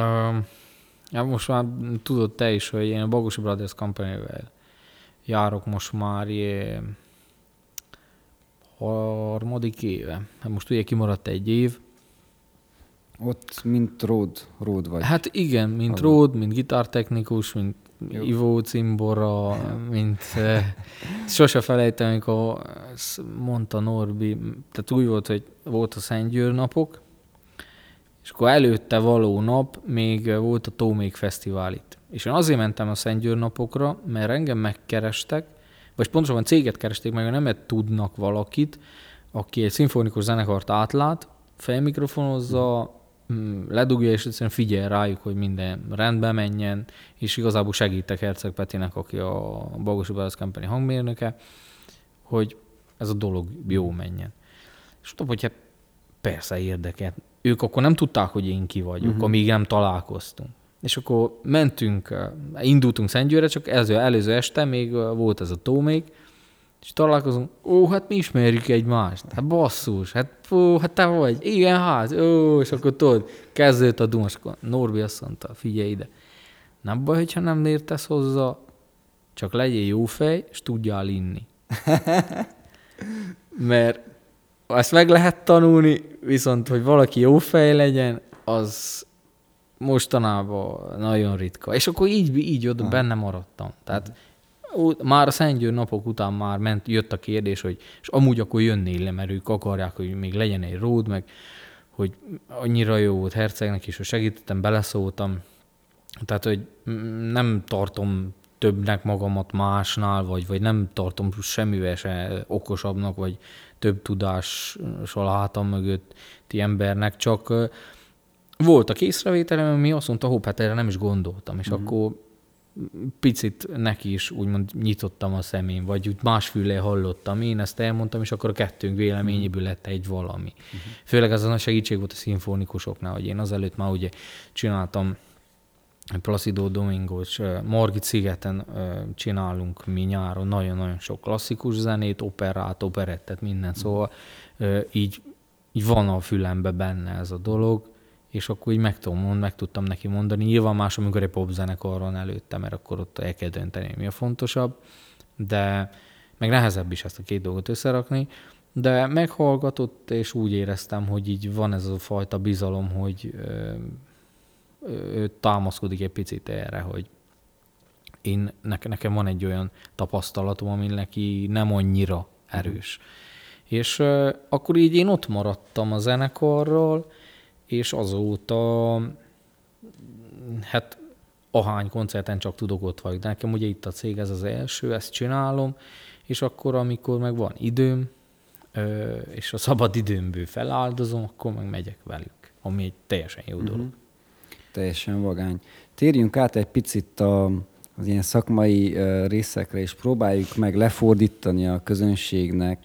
um, ja, most már tudod te is, hogy én a Bagosi Brothers Company-vel járok most már ilyen harmadik éve. Hát most ugye kimaradt egy év, ott mint ród, ród vagy. Hát igen, mint Hallom. ród, mint gitártechnikus, mint jó. Ivó cimbora, mint sose felejtem, amikor mondta Norbi, tehát úgy volt, hogy volt a Szentgyőr napok, és akkor előtte való nap még volt a Tómék Fesztivál itt. És én azért mentem a Szentgyőr napokra, mert engem megkerestek, vagy pontosabban céget keresték meg, nem tudnak valakit, aki egy szimfonikus zenekart átlát, felmikrofonozza, Mm, ledugja, és egyszerűen figyel rájuk, hogy minden rendbe menjen, és igazából segítek Herceg Petinek, aki a Bagosi Brothers Company hangmérnöke, hogy ez a dolog jó menjen. És tudom, hogy hát persze érdekelt. Ők akkor nem tudták, hogy én ki vagyok, uh-huh. amíg nem találkoztunk. És akkor mentünk, indultunk Szentgyőre, csak előző, előző este még volt ez a tó még, és találkozunk, ó, hát mi ismerjük egymást. Hát basszus, hát ó, hát te vagy, igen, hát, ó, és akkor tudod, kezdődött a duma, és akkor Norbi azt mondta, figyelj ide, Nem baj, hogyha nem értesz hozzá, csak legyél jó fej, és tudjál inni. Mert ezt meg lehet tanulni, viszont hogy valaki jó fej legyen, az mostanában nagyon ritka. És akkor így, így ott benne maradtam. Tehát ú, már a Szentgyőr napok után már ment, jött a kérdés, hogy és amúgy akkor jönnél le, mert ők akarják, hogy még legyen egy ród, meg hogy annyira jó volt Hercegnek is, hogy segítettem, beleszóltam. Tehát, hogy nem tartom többnek magamat másnál, vagy, vagy nem tartom semmivel se okosabbnak, vagy több tudással a hátam mögötti embernek, csak voltak észrevételem, ami azt mondta, hopp, hát erre nem is gondoltam, és Mhm. akkor picit neki is úgymond nyitottam a szemén, vagy úgy más füle hallottam. Én ezt elmondtam, és akkor a kettőnk véleményéből lett egy valami. Főleg ez a segítség volt a szimfonikusoknál, hogy én azelőtt már ugye csináltam Placido Domingos, Margit szigeten csinálunk mi nyáron nagyon-nagyon sok klasszikus zenét, operát, operettet, mindent, szóval ö, így, így van a fülembe benne ez a dolog, és akkor így meg, tudom, mond, meg tudtam neki mondani. Nyilván más, amikor egy popzenekarron előtte, mert akkor ott el kell dönteni, mi a fontosabb, de meg nehezebb is ezt a két dolgot összerakni, de meghallgatott, és úgy éreztem, hogy így van ez a fajta bizalom, hogy ő támaszkodik egy picit erre, hogy én, ne, nekem van egy olyan tapasztalatom, ami neki nem annyira erős. És uh, akkor így én ott maradtam a zenekarral, és azóta hát ahány koncerten csak tudok ott vagyok. De nekem ugye itt a cég ez az első, ezt csinálom, és akkor, amikor meg van időm, ö, és a szabad időmből feláldozom, akkor meg megyek velük, ami egy teljesen jó dolog. Teljesen vagány. Térjünk át egy picit a, az ilyen szakmai részekre, és próbáljuk meg lefordítani a közönségnek,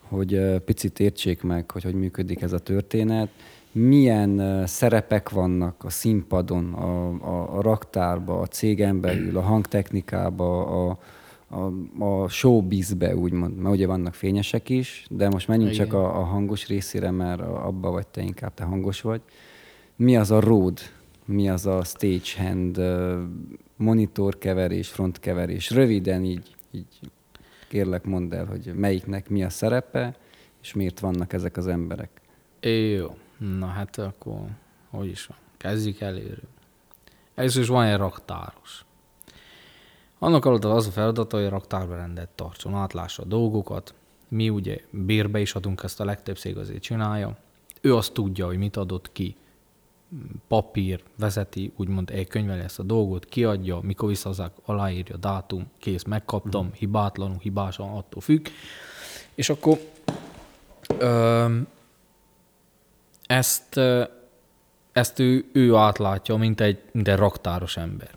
hogy picit értsék meg, hogy hogy működik ez a történet. Milyen szerepek vannak a színpadon, a, a, a raktárba, a cégen belül, a hangtechnikába, a, a, a showbizbe, úgymond, mert ugye vannak fényesek is, de most menjünk Igen. csak a, a hangos részére, mert abba vagy te inkább, te hangos vagy. Mi az a road? Mi az a stagehand? ö, Monitorkeverés, frontkeverés? Röviden így, így kérlek mondd el, hogy melyiknek mi a szerepe, és miért vannak ezek az emberek. Jó, na hát akkor hogy is van? Kezdjük előről. Először is van egy raktáros. Annak alatt az a feladata, hogy a raktárba rendet tartson, átlássa a dolgokat. Mi ugye bérbe is adunk, ezt a legtöbb cég azért csinálja. Ő azt tudja, hogy mit adott ki. Papír, vezeti, úgymond elkönyveli ezt a dolgot, kiadja, mikor visszahozzák, aláírja, dátum, kész, megkaptam, hibátlanul, hibásan, attól függ. És akkor öm, ezt, ö, ezt ő, ő átlátja, mint egy, mint egy raktáros ember.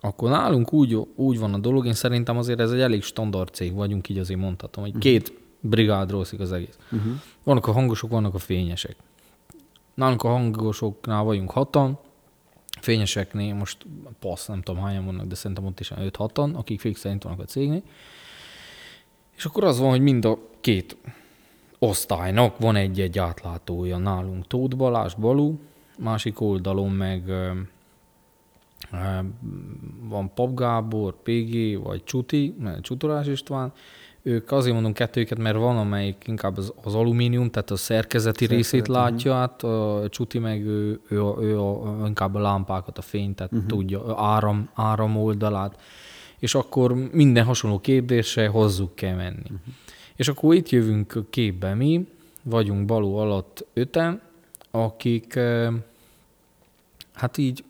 Akkor nálunk úgy, úgy van a dolog, én szerintem azért ez egy elég standard cég vagyunk, így azért mondhatom, hogy két brigádról szik az egész. Uh-huh. Vannak a hangosok, vannak a fényesek. Nálunk a hangosoknál vagyunk hatan, fényeseknél most passz, nem tudom hányan vannak, de szerintem ott is 5-6-an, akik fix szerint vannak a cégnél. És akkor az van, hogy mind a két osztálynak van egy-egy átlátója nálunk. Tóth Balázs Balú, másik oldalon meg van Pap Gábor, PG, vagy Csuti, Csutorás István. Ők azért mondom kettőket, mert van, amelyik inkább az, az alumínium, tehát a szerkezeti Szerkezet, részét látja át, a Csuti meg ő, ő, ő a, inkább a lámpákat, a fényt, tehát uh-huh. tudja, áram, áram oldalát. És akkor minden hasonló kérdésre hozzuk kell menni. Uh-huh. És akkor itt jövünk képbe mi, vagyunk baló alatt öten, akik hát így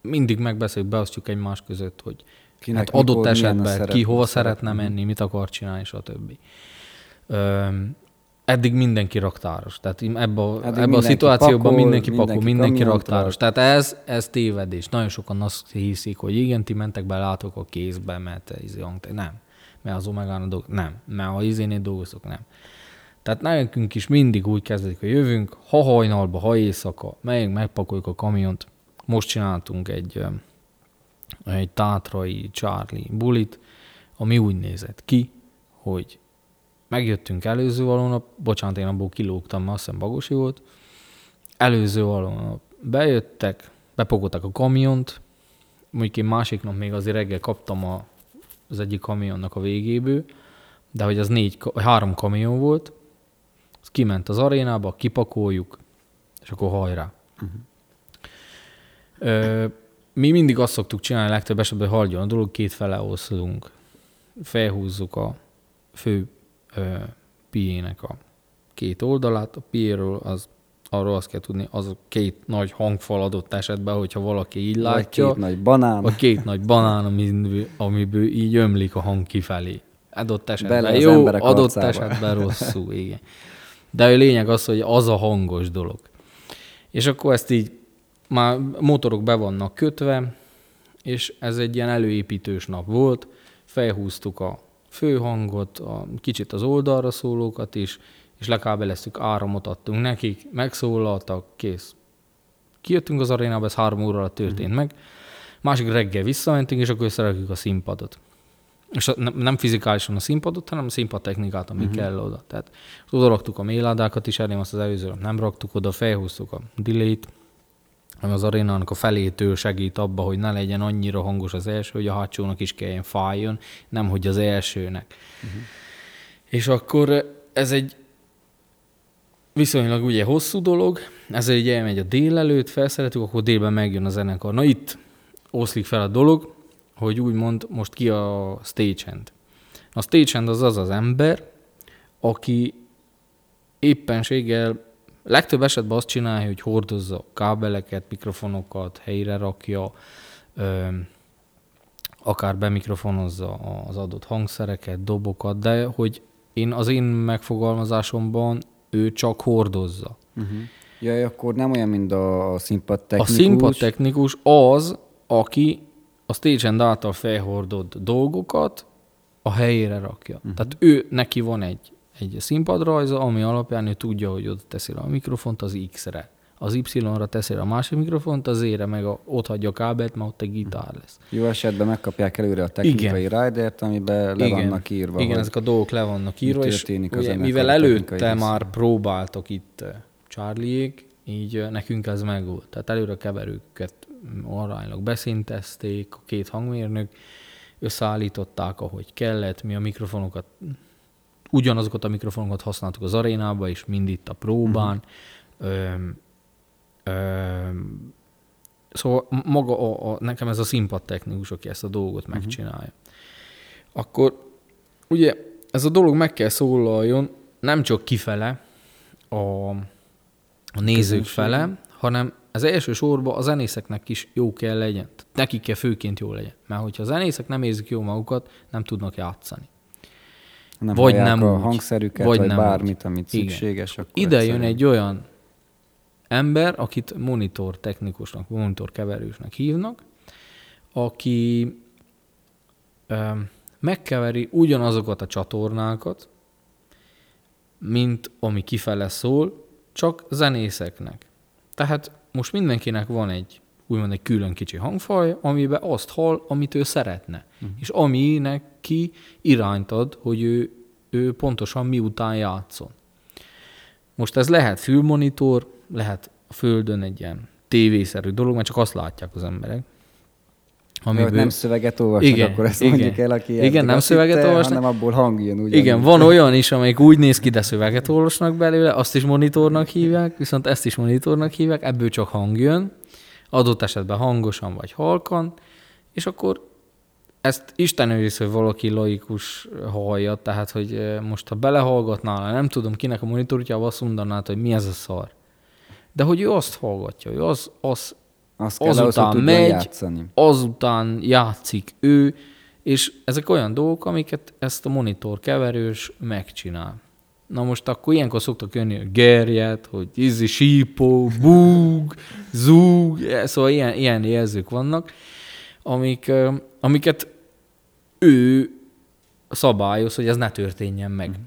mindig megbeszéljük, beosztjuk egymás között, hogy Kinek hát adott mikor, a esetben ki hova szeretne menni, mit akar csinálni, stb. Öm, eddig mindenki raktáros. Tehát ebbe a, Eddig ebbe a szituációban pakol, mindenki pakol, mindenki mindenki raktáros. rak. Tehát ez, ez tévedés. Nagyon sokan azt hiszik, hogy igen, ti mentek be, látok a kézbe, mert izé, hangte- nem. Mert az omegán dolg, nem. Mert ha izénél dolgozok, nem. Tehát nekünk is mindig úgy kezdődik, hogy jövünk, ha hajnalba, ha éjszaka, megyünk, megpakoljuk a kamiont. Most csináltunk egy, egy tátrai Charlie bulit, ami úgy nézett ki, hogy megjöttünk előző valónap, bocsánat, én abból kilógtam, mert azt hiszem Bagosi volt, előző valónap bejöttek, bepogolták a kamiont, mondjuk én másik nap még azért reggel kaptam a, az egyik kamionnak a végéből, de hogy az négy, három kamion volt, az kiment az arénába, kipakoljuk, és akkor hajrá. Uh-huh. Ö, mi mindig azt szoktuk csinálni, legtöbb esetben hogy hagyjon a dolog, két fele oszlunk. Felhúzzuk a fő ö, piének a két oldalát, a piéről az arról azt kell tudni, az a két nagy hangfal adott esetben, hogyha valaki így Vagy látja, két nagy banán. vagy két nagy banán, amiből, amiből így ömlik a hang kifelé. Adott esetben Bele jó, adott arcába. esetben rosszul, igen. De a lényeg az, hogy az a hangos dolog. És akkor ezt így már motorok be vannak kötve, és ez egy ilyen előépítős nap volt. Felhúztuk a főhangot, a, kicsit az oldalra szólókat is, és lekábeleztük, áramot adtunk nekik, megszólaltak, kész. Kijöttünk az arénába, ez három óra alatt történt meg. Másik reggel visszamentünk, és akkor összerakjuk a színpadot. És a- nem- fizikálisan a színpadot, hanem a színpadtechnikát, ami uh-huh. kell oda. Tehát oda raktuk a méládákat is, elém azt az előző nem raktuk oda, felhúztuk a delay-t, ami az arénának a felétől segít abba, hogy ne legyen annyira hangos az első, hogy a hátsónak is kelljen fájjon, nem hogy az elsőnek. Uh-huh. És akkor ez egy viszonylag ugye hosszú dolog, ezzel így elmegy a délelőtt, felszeretük, akkor délben megjön a zenekar. Na itt oszlik fel a dolog, hogy úgymond most ki a stagehand. A stagehand az az az ember, aki éppenséggel legtöbb esetben azt csinálja, hogy hordozza kábeleket, mikrofonokat, helyre rakja, akár bemikrofonozza az adott hangszereket, dobokat, de hogy én az én megfogalmazásomban ő csak hordozza. Uh-huh. Jaj, akkor nem olyan, mint a színpadtechnikus. A színpadtechnikus az, aki a stage által felhordott dolgokat a helyére rakja. Uh-huh. Tehát ő, neki van egy, egy színpadrajza, ami alapján ő tudja, hogy oda teszi le a mikrofont az X-re. Az Y-ra teszi a másik mikrofont, az Z-re meg a, ott hagyja a kábelt, mert ott egy gitár lesz. Jó esetben megkapják előre a technikai Igen. ridert, amiben le vannak írva. Igen, ezek a dolgok le vannak írva, és ugye, mivel előtte már próbáltak itt eh, Charliék, így eh, nekünk ez megvolt. Tehát előre a keverőket aránylag beszintezték, a két hangmérnök, összeállították, ahogy kellett, mi a mikrofonokat, ugyanazokat a mikrofonokat használtuk az arénába is, mind itt a próbán. Uh-huh. Öm, öm, szóval maga a, a, nekem ez a színpadtechnikus, aki ezt a dolgot megcsinálja. Akkor ugye ez a dolog meg kell szólaljon nem csak kifele, a, a nézők fele, hanem az elsősorban a zenészeknek is jó kell legyen. Nekik kell főként jó legyen. Mert hogyha a zenészek nem érzik jó magukat, nem tudnak játszani. Nem vagy nem a úgy. hangszerüket, Vagy vagy, nem bármit, úgy. amit Igen. szükséges. Akkor Ide jön egyszerűen- egy olyan ember, akit monitor technikusnak, monitor keverősnek hívnak, aki ö, megkeveri ugyanazokat a csatornákat, mint ami kifele szól, csak zenészeknek. Tehát most mindenkinek van egy úgymond egy külön kicsi hangfaj, amiben azt hall, amit ő szeretne. Uh-huh. És aminek ki irányt ad, hogy ő, ő pontosan miután játszon. Most ez lehet fülmonitor, lehet a földön egy ilyen tévészerű dolog, mert csak azt látják az emberek. Amiből... Amiből, nem szöveget olvasnak, Igen, akkor ezt igen. mondjuk el, aki Igen, nem szöveget hitte, olvasnak. hanem abból hang jön ugyanúgy. igen, van olyan is, amelyik úgy néz ki, de szöveget olvasnak belőle, azt is monitornak hívják, viszont ezt is monitornak hívják, ebből csak hang jön, adott esetben hangosan vagy halkan, és akkor ezt Isten őriz, hogy valaki laikus hallja, tehát hogy eh, most ha belehallgatnál, nem tudom kinek a monitorja, azt mondanád, hogy mi ez a szar. De hogy ő azt hallgatja, ő az, az Azt kell ahhoz, azután hogy tudjon megy, játszani. azután játszik ő, és ezek olyan dolgok, amiket ezt a monitor keverős megcsinál. Na most akkor ilyenkor szoktak jönni a gerjet, hogy izzi, sípó, búg, zúg, szóval ilyen, ilyen jelzők vannak, amik, ö, amiket ő szabályoz, hogy ez ne történjen meg. Mm.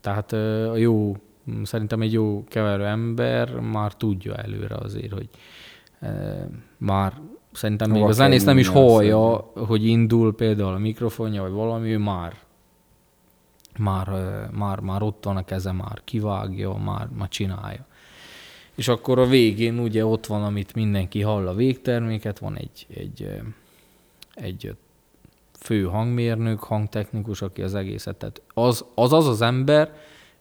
Tehát a jó, szerintem egy jó keverő ember már tudja előre azért, hogy már szerintem még Hova a zenész nem is hallja, hogy indul például a mikrofonja, vagy valami, ő már már, már, már ott van a keze, már kivágja, már, már csinálja. és akkor a végén ugye ott van, amit mindenki hall a végterméket, van egy, egy, egy fő hangmérnök, hangtechnikus, aki az egészet, tehát az az, az, az ember,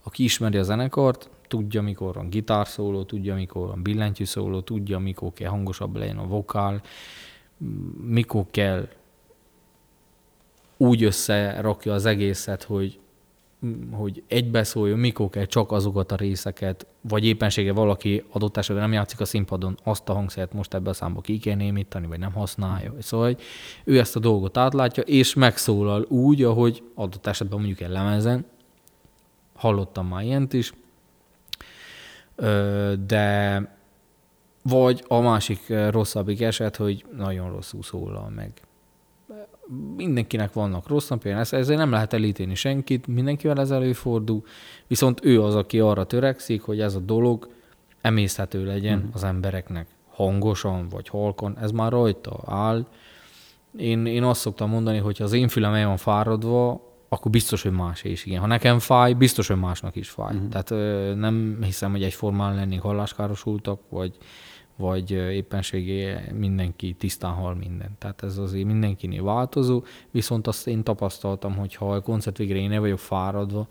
aki ismeri a zenekart, tudja, mikor van gitárszóló, tudja, mikor van billentyűszóló, tudja, mikor kell hangosabb legyen a vokál, mikor kell úgy összerakja az egészet, hogy hogy egybeszóljon, mikor kell csak azokat a részeket, vagy éppensége valaki adott esetben nem játszik a színpadon, azt a hangszert most ebbe a számba ki kell némítani, vagy nem használja. Szóval hogy ő ezt a dolgot átlátja, és megszólal úgy, ahogy adott esetben mondjuk egy lemezen, hallottam már ilyent is, de vagy a másik rosszabbik eset, hogy nagyon rosszul szólal meg mindenkinek vannak rossz napja, ezért nem lehet elítélni senkit, mindenkivel ez előfordul, viszont ő az, aki arra törekszik, hogy ez a dolog emészhető legyen uh-huh. az embereknek hangosan vagy halkan, ez már rajta áll. Én, én azt szoktam mondani, hogy ha az én fülem el van fáradva, akkor biztos, hogy más is igen. Ha nekem fáj, biztos, hogy másnak is fáj. Uh-huh. Tehát ö, nem hiszem, hogy egyformán lennénk halláskárosultak, vagy, vagy éppenségé mindenki tisztán hal mindent. Tehát ez azért mindenkinél változó, viszont azt én tapasztaltam, hogy ha a koncert végre én ne vagyok fáradva,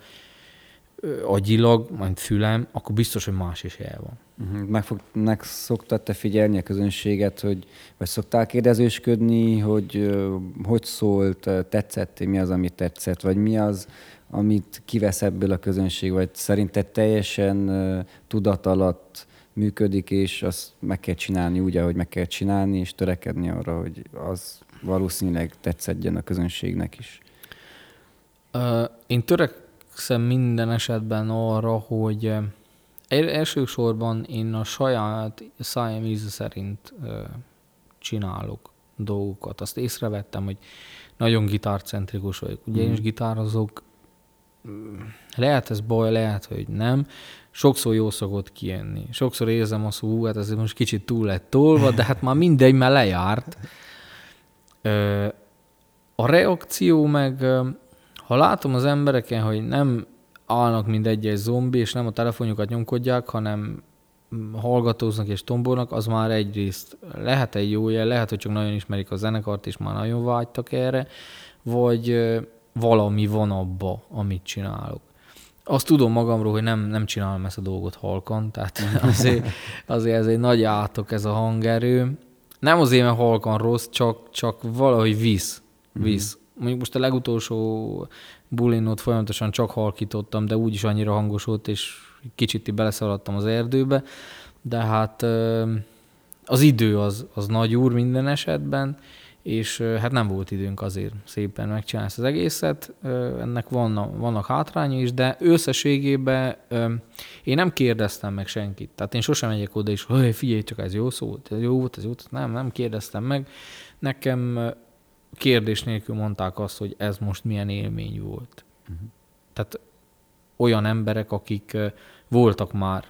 agyilag, majd fülem, akkor biztos, hogy más is el van. Mhm. Meg, fog, meg szoktad te figyelni a közönséget, hogy, vagy szoktál kérdezősködni, hogy hogy szólt, tetszett, mi az, amit tetszett, vagy mi az, amit kivesz ebből a közönség, vagy szerinted teljesen tudat alatt működik, és azt meg kell csinálni úgy, ahogy meg kell csinálni, és törekedni arra, hogy az valószínűleg tetszedjen a közönségnek is. Uh, én törekszem minden esetben arra, hogy elsősorban én a saját szájam íze szerint uh, csinálok dolgokat. Azt észrevettem, hogy nagyon gitárcentrikus vagyok. Ugye mm. én is mhm. gitározok, lehet ez baj, lehet, hogy nem, sokszor jó szokott kijönni. Sokszor érzem azt, hogy hát ez most kicsit túl lett tolva, de hát már mindegy, mert lejárt. A reakció meg, ha látom az embereken, hogy nem állnak, mint egy-egy zombi, és nem a telefonjukat nyomkodják, hanem hallgatóznak és tombolnak, az már egyrészt lehet egy jó jel, lehet, hogy csak nagyon ismerik a zenekart, és már nagyon vágytak erre, vagy valami van abba, amit csinálok azt tudom magamról, hogy nem, nem csinálom ezt a dolgot halkan, tehát azért, azért ez egy nagy átok ez a hangerő. Nem azért, mert halkan rossz, csak, csak valahogy visz. Mhm. visz. Mm. Mondjuk most a legutolsó bulinót folyamatosan csak halkítottam, de úgyis annyira hangos volt, és kicsit beleszaladtam az erdőbe, de hát az idő az, az nagy úr minden esetben, és hát nem volt időnk azért szépen megcsinálni ezt az egészet. Ennek vannak, vannak hátránya is, de összességében én nem kérdeztem meg senkit. Tehát én sosem megyek oda is, hogy figyelj csak, ez jó szó, ez jó volt, ez jó volt. Nem, nem kérdeztem meg. Nekem kérdés nélkül mondták azt, hogy ez most milyen élmény volt. Uh-huh. Tehát olyan emberek, akik voltak már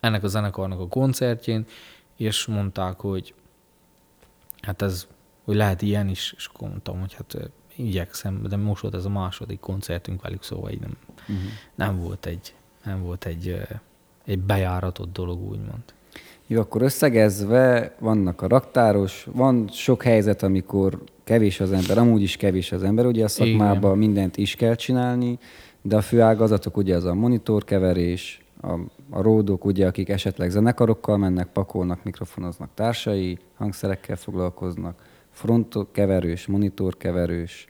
ennek a zenekarnak a koncertjén, és mondták, hogy hát ez hogy lehet ilyen is, és akkor mondtam, hogy hát igyekszem, de most volt ez a második koncertünk velük, szóval így nem, uh-huh. nem volt egy, nem volt egy, egy bejáratott dolog, úgymond. Jó, akkor összegezve vannak a raktáros, van sok helyzet, amikor kevés az ember, amúgy is kevés az ember, ugye a szakmában Igen. mindent is kell csinálni, de a fő ágazatok ugye az a monitorkeverés, a, a ródok, ugye, akik esetleg zenekarokkal mennek, pakolnak, mikrofonoznak társai, hangszerekkel foglalkoznak, frontkeverős, monitorkeverős,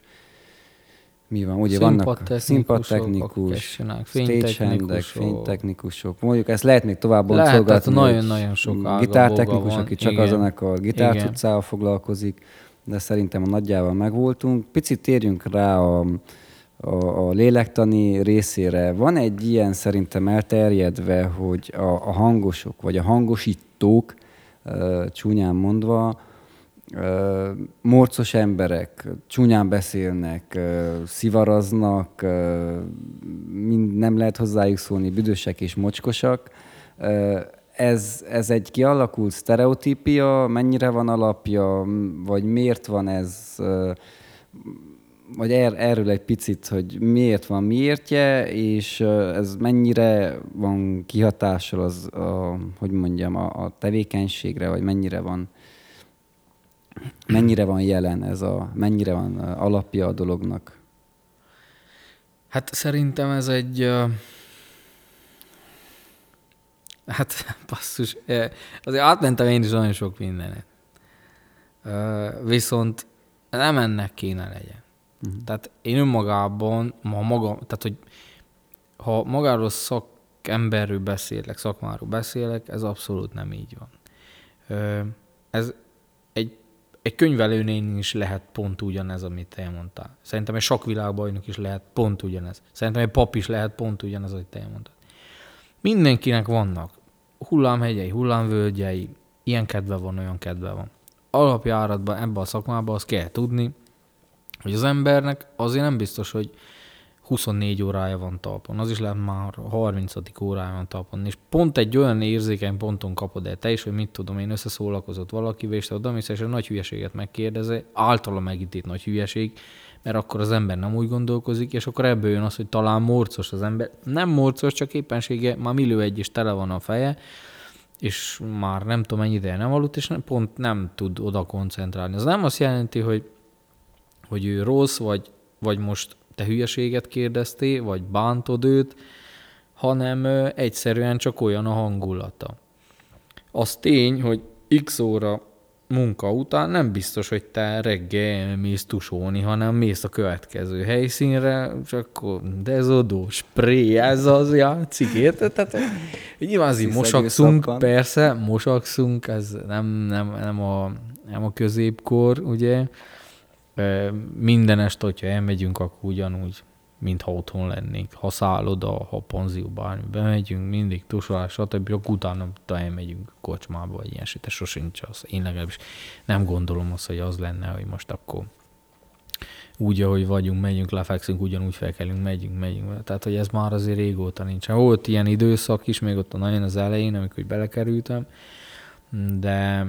mi van, ugye vannak színpadtechnikus, stagehandek, fénytechnikusok. Mondjuk ezt lehet még tovább boncolgatni. nagyon-nagyon sok Gitártechnikus, aki csak Igen. a zenekar gitárcuccával foglalkozik, de szerintem a nagyjával megvoltunk. Picit térjünk rá a, a, a lélektani részére. Van egy ilyen szerintem elterjedve, hogy a, a hangosok, vagy a hangosítók, csúnyán mondva, morcos emberek, csúnyán beszélnek, szivaraznak, mind nem lehet hozzájuk szólni, büdösek és mocskosak. Ez, ez egy kialakult sztereotípia, mennyire van alapja, vagy miért van ez? vagy er, erről egy picit, hogy miért van miértje, és ez mennyire van kihatással az, a, hogy mondjam, a, a tevékenységre, vagy mennyire van mennyire van jelen ez a, mennyire van alapja a dolognak? Hát szerintem ez egy, hát basszus, azért átmentem én is nagyon sok mindenet. Viszont nem ennek kéne legyen. Uh-huh. Tehát én önmagában, ha maga, tehát hogy ha magáról szakemberről beszélek, szakmáról beszélek, ez abszolút nem így van. Ez egy, könyvelőnél is lehet pont ugyanez, amit te mondtál. Szerintem egy sakvilágbajnok is lehet pont ugyanez. Szerintem egy pap is lehet pont ugyanez, amit te mondtad. Mindenkinek vannak hullámhegyei, hullámvölgyei, ilyen kedve van, olyan kedve van. Alapjáratban ebben a szakmában azt kell tudni, hogy az embernek azért nem biztos, hogy 24 órája van talpon, az is lehet már 30. órája van talpon, és pont egy olyan érzékeny ponton kapod el te is, hogy mit tudom én, összeszólakozott valakivel, és te oda mész, és egy nagy hülyeséget megkérdezi, általa megítélt nagy hülyeség, mert akkor az ember nem úgy gondolkozik, és akkor ebből jön az, hogy talán morcos az ember. Nem morcos, csak éppensége, már millió egy is tele van a feje, és már nem tudom mennyi ideje nem aludt, és pont nem tud oda koncentrálni. Ez nem azt jelenti, hogy, hogy ő rossz, vagy, vagy most te hülyeséget kérdeztél, vagy bántod őt, hanem egyszerűen csak olyan a hangulata. Az tény, hogy x óra munka után nem biztos, hogy te reggel mész tusolni, hanem mész a következő helyszínre, csak akkor dezodó, spray, ez az játszik, érted? Tehát nyilván azért mosakszunk, persze, mosakszunk, ez nem, nem, nem, a, nem a középkor, ugye, minden este, hogyha elmegyünk, akkor ugyanúgy, mintha otthon lennénk. Ha szálloda, ha panzió, bármi, bemegyünk, mindig tusolás, stb. Akkor utána elmegyünk kocsmába, vagy ilyen de sosincs az. Én legalábbis nem gondolom azt, hogy az lenne, hogy most akkor úgy, ahogy vagyunk, megyünk, lefekszünk, ugyanúgy felkelünk, megyünk, megyünk. Tehát, hogy ez már azért régóta nincs. Volt ilyen időszak is, még ott a nagyon az elején, amikor belekerültem, de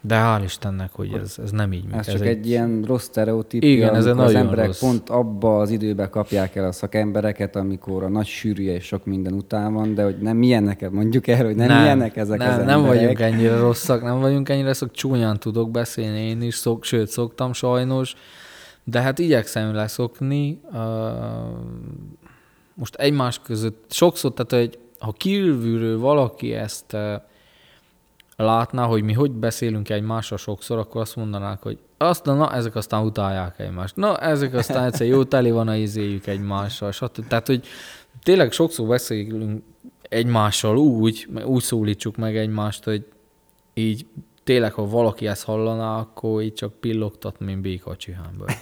de hál' Istennek, hogy ez, ez nem így Ez, ez csak egy, egy ilyen rossz sztereotípia, Igen, ez az emberek rossz. pont abba az időbe kapják el a szakembereket, amikor a nagy sűrűje és sok minden után van, de hogy nem milyenek, mondjuk el, hogy nem, nem milyenek ezek nem, az emberek. Nem vagyunk ennyire rosszak, nem vagyunk ennyire szok, csúnyán tudok beszélni én is, szok, sőt szoktam sajnos, de hát igyekszem leszokni. Uh, most egymás között sokszor, tehát hogy ha kívülről valaki ezt látná, hogy mi hogy beszélünk egymással sokszor, akkor azt mondanák, hogy azt, na, ezek aztán utálják egymást. Na, ezek aztán egyszer jó teli van a izéjük egymással, stb. Tehát, hogy tényleg sokszor beszélünk egymással úgy, úgy szólítsuk meg egymást, hogy így tényleg, ha valaki ezt hallaná, akkor így csak pillogtat, mint béka a csihámból.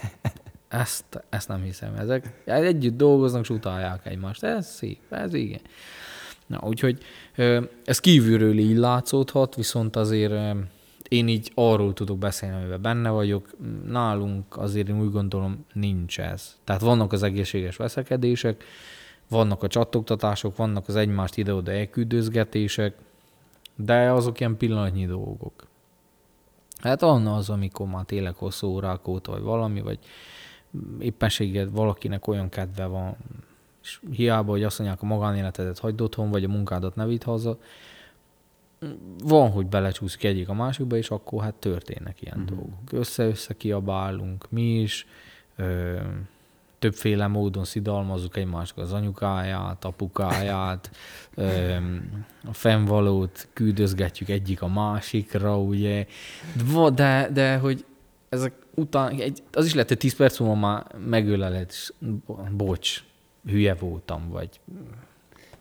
Ezt, ezt nem hiszem. Ezek együtt dolgoznak, és utálják egymást. Ez szép, ez igen. Na, úgyhogy ez kívülről így látszódhat, viszont azért én így arról tudok beszélni, amiben benne vagyok. Nálunk azért én úgy gondolom nincs ez. Tehát vannak az egészséges veszekedések, vannak a csattogtatások, vannak az egymást ide-oda elküldözgetések, de azok ilyen pillanatnyi dolgok. Hát van az, amikor már tényleg hosszú órák óta, vagy valami, vagy éppenséggel valakinek olyan kedve van, és hiába, hogy azt mondják, a magánéletedet hagyd otthon, vagy a munkádat ne vidd haza, van, hogy belecsúszik egyik a másikba, és akkor hát történnek ilyen uh-huh. dolgok. Össze-össze kiabálunk mi is, ö, többféle módon szidalmazzuk egymásnak az anyukáját, apukáját, ö, a fennvalót küldözgetjük egyik a másikra, ugye. De, de, de hogy ezek után, egy, az is lehet, hogy 10 perc múlva már megöleled, és bocs, hülye voltam, vagy...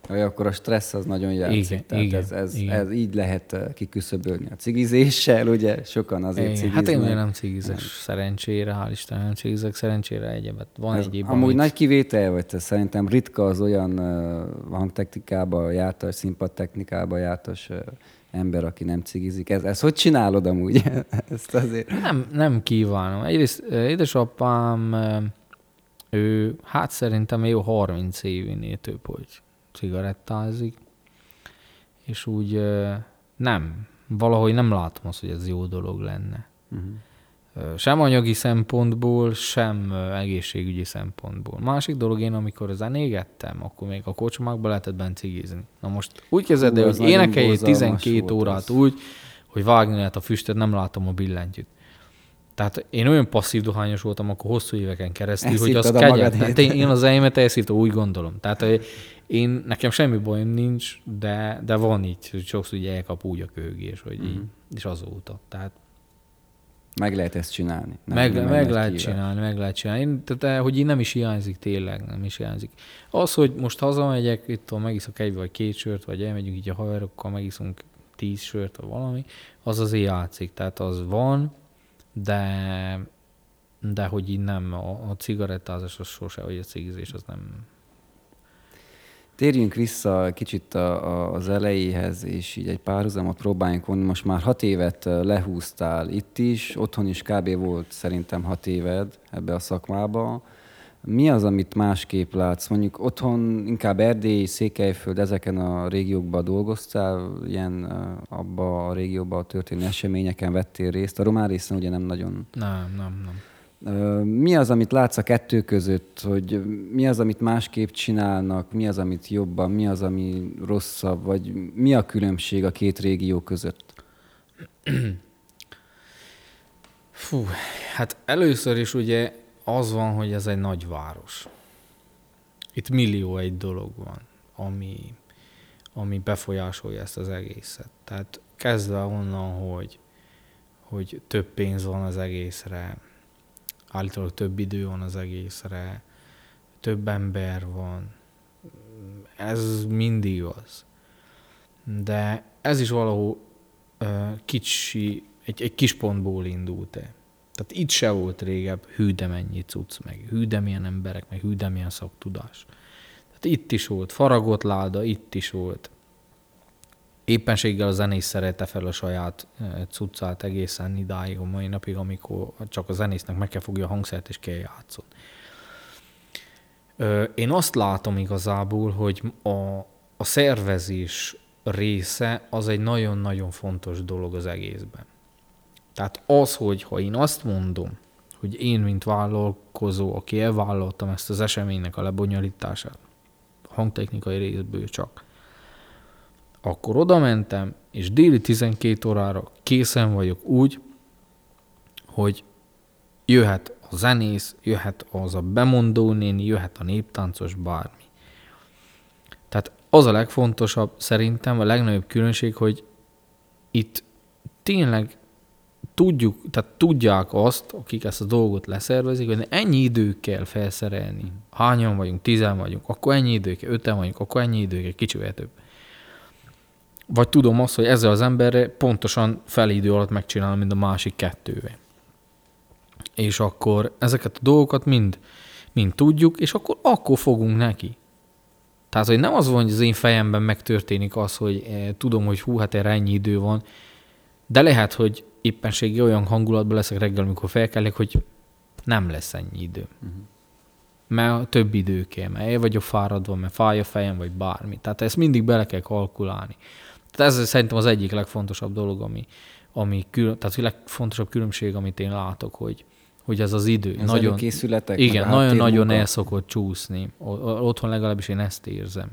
Vagy akkor a stressz az nagyon játszik. Igen, Tehát igen, ez, ez, igen. ez, így lehet eh, kiküszöbölni a cigizéssel, ugye? Sokan azért igen, cigiznek. Hát én nem cigizek, nem. szerencsére, hál' Isten nem cigizek, szerencsére egyebet. Van ez egyéb, Amúgy amit... nagy kivétel vagy, te szerintem ritka az olyan uh, hangtechnikába jártas, színpadtechnikába jártas uh, ember, aki nem cigizik. Ez, ez hogy csinálod amúgy? Ezt azért... Nem, nem kívánom. Egyrészt édesapám ő, hát szerintem jó 30 évinél több, hogy cigarettázik, és úgy nem, valahogy nem látom azt, hogy ez jó dolog lenne. Uh-huh. Sem anyagi szempontból, sem egészségügyi szempontból. Másik dolog én, amikor zenégettem, akkor még a kocsmákba lehetett bent cigizni. Na most úgy el, hogy énekelj 12 órát az. úgy, hogy vágni lehet a füstöt, nem látom a billentyűt. Tehát én olyan passzív dohányos voltam akkor hosszú éveken keresztül, ezt hogy az kegyet. Tehát én, én az enyémet elszívtam, úgy gondolom. Tehát én, nekem semmi bajom nincs, de, de van így, hogy sokszor ugye elkap úgy a köhögés, hogy mm-hmm. így, és azóta. Tehát meg lehet ezt csinálni. Nem, meg, nem meg lehet kívás. csinálni, meg lehet csinálni. Én, tehát, hogy így nem is hiányzik, tényleg nem is hiányzik. Az, hogy most hazamegyek, itt tudom, megiszok egy vagy két sört, vagy elmegyünk így a haverokkal, megiszunk tíz sört, vagy valami, az azért játszik. Tehát az van, de, de hogy így nem, a, a cigarettázás az sose, vagy a cigizés az nem, Térjünk vissza kicsit a, a, az elejéhez, és így egy párhuzamot próbáljunk vonni. Most már hat évet lehúztál itt is, otthon is kb. volt szerintem hat éved ebbe a szakmába. Mi az, amit másképp látsz? Mondjuk otthon inkább Erdély, Székelyföld, ezeken a régiókban dolgoztál, ilyen abba a régióban történő eseményeken vettél részt. A román részen ugye nem nagyon. Nem, nem, nem. Mi az, amit látsz a kettő között, hogy mi az, amit másképp csinálnak, mi az, amit jobban, mi az, ami rosszabb, vagy mi a különbség a két régió között? Fú, hát először is ugye az van, hogy ez egy nagy város. Itt millió egy dolog van, ami, ami befolyásolja ezt az egészet. Tehát kezdve onnan, hogy, hogy több pénz van az egészre, állítólag több idő van az egészre, több ember van. Ez mindig az. De ez is valahol uh, kicsi, egy, egy kis pontból indult -e. Tehát itt se volt régebb hű de mennyi cucc, meg hű de milyen emberek, meg hű de milyen szaktudás. Tehát itt is volt faragott láda, itt is volt éppenséggel a zenész szerette fel a saját cuccát egészen idáig, a mai napig, amikor csak a zenésznek meg kell fogja a hangszert és kell játszani. Én azt látom igazából, hogy a, a szervezés része az egy nagyon-nagyon fontos dolog az egészben. Tehát az, hogy ha én azt mondom, hogy én, mint vállalkozó, aki elvállaltam ezt az eseménynek a lebonyolítását, hangtechnikai részből csak, akkor oda mentem, és déli 12 órára készen vagyok úgy, hogy jöhet a zenész, jöhet az a bemondó néni, jöhet a néptáncos, bármi. Tehát az a legfontosabb szerintem, a legnagyobb különbség, hogy itt tényleg tudjuk, tehát tudják azt, akik ezt a dolgot leszervezik, hogy ennyi idő kell felszerelni. Hányan vagyunk, tizen vagyunk, akkor ennyi idő kell, öten vagyunk, akkor ennyi idő kell, kicsivel több. Vagy tudom azt, hogy ezzel az emberre pontosan fel idő alatt megcsinálom, mint a másik kettővel. És akkor ezeket a dolgokat mind, mind tudjuk, és akkor akkor fogunk neki. Tehát, hogy nem az van, hogy az én fejemben megtörténik az, hogy eh, tudom, hogy hú, hát erre ennyi idő van, de lehet, hogy éppenséggel olyan hangulatban leszek reggel, amikor felkelek, hogy nem lesz ennyi idő. Uh-huh. Mert több idő kell, mert el vagyok fáradva, mert fáj a fejem, vagy bármi. Tehát ezt mindig bele kell kalkulálni. Tehát ez szerintem az egyik legfontosabb dolog, ami, ami kül, tehát a legfontosabb különbség, amit én látok, hogy, hogy ez az idő. Az nagyon, készületek, igen, nagyon-nagyon el szokott csúszni. Otthon legalábbis én ezt érzem.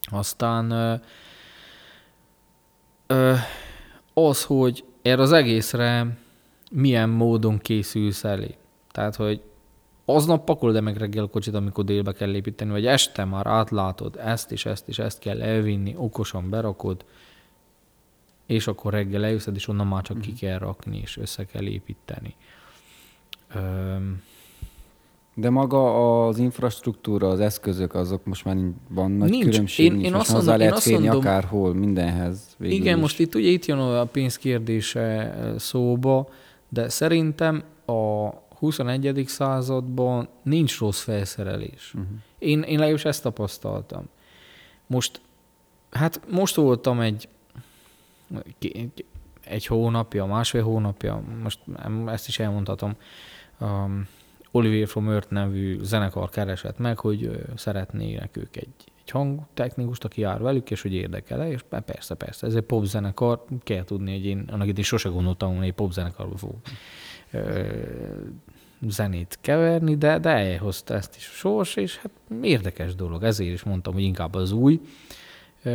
Aztán ö, ö, az, hogy erre az egészre milyen módon készülsz elé. Tehát, hogy aznap pakolod -e meg reggel a kocsit, amikor délbe kell építeni, vagy este már átlátod, ezt és ezt és ezt kell elvinni, okosan berakod, és akkor reggel eljösszed, és onnan már csak ki mhm. kell rakni, és össze kell építeni. Öm, de maga az infrastruktúra, az eszközök, azok most már van nagy nincs. különbség. Én, nincs. én azt mondom, lehet azt mondom, akárhol, mindenhez. Igen, is. most itt ugye itt jön a pénz kérdése szóba, de szerintem a 21. században nincs rossz felszerelés. Uh-huh. Én, én legalábbis ezt tapasztaltam. Most, hát most voltam egy egy hónapja, másfél hónapja, most ezt is elmondhatom, um, Olivier from Earth nevű zenekar keresett meg, hogy szeretnének ők egy, egy hangtechnikust, aki jár velük, és hogy érdekel-e, és persze, persze, ez egy popzenekar, kell tudni, hogy én annak én sose gondoltam, hogy egy popzenekarba fog ö, zenét keverni, de, de elhozta ezt is a sors, és hát érdekes dolog, ezért is mondtam, hogy inkább az új,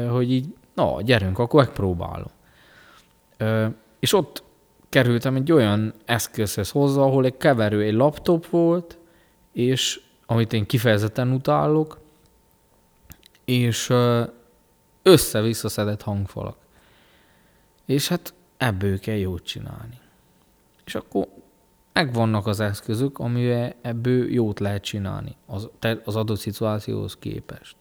hogy így, na, gyerünk, akkor megpróbálom. És ott kerültem egy olyan eszközhez hozzá, ahol egy keverő, egy laptop volt, és amit én kifejezetten utálok, és össze-vissza szedett hangfalak. És hát ebből kell jót csinálni. És akkor megvannak az eszközök, amivel ebből jót lehet csinálni az, az adott szituációhoz képest.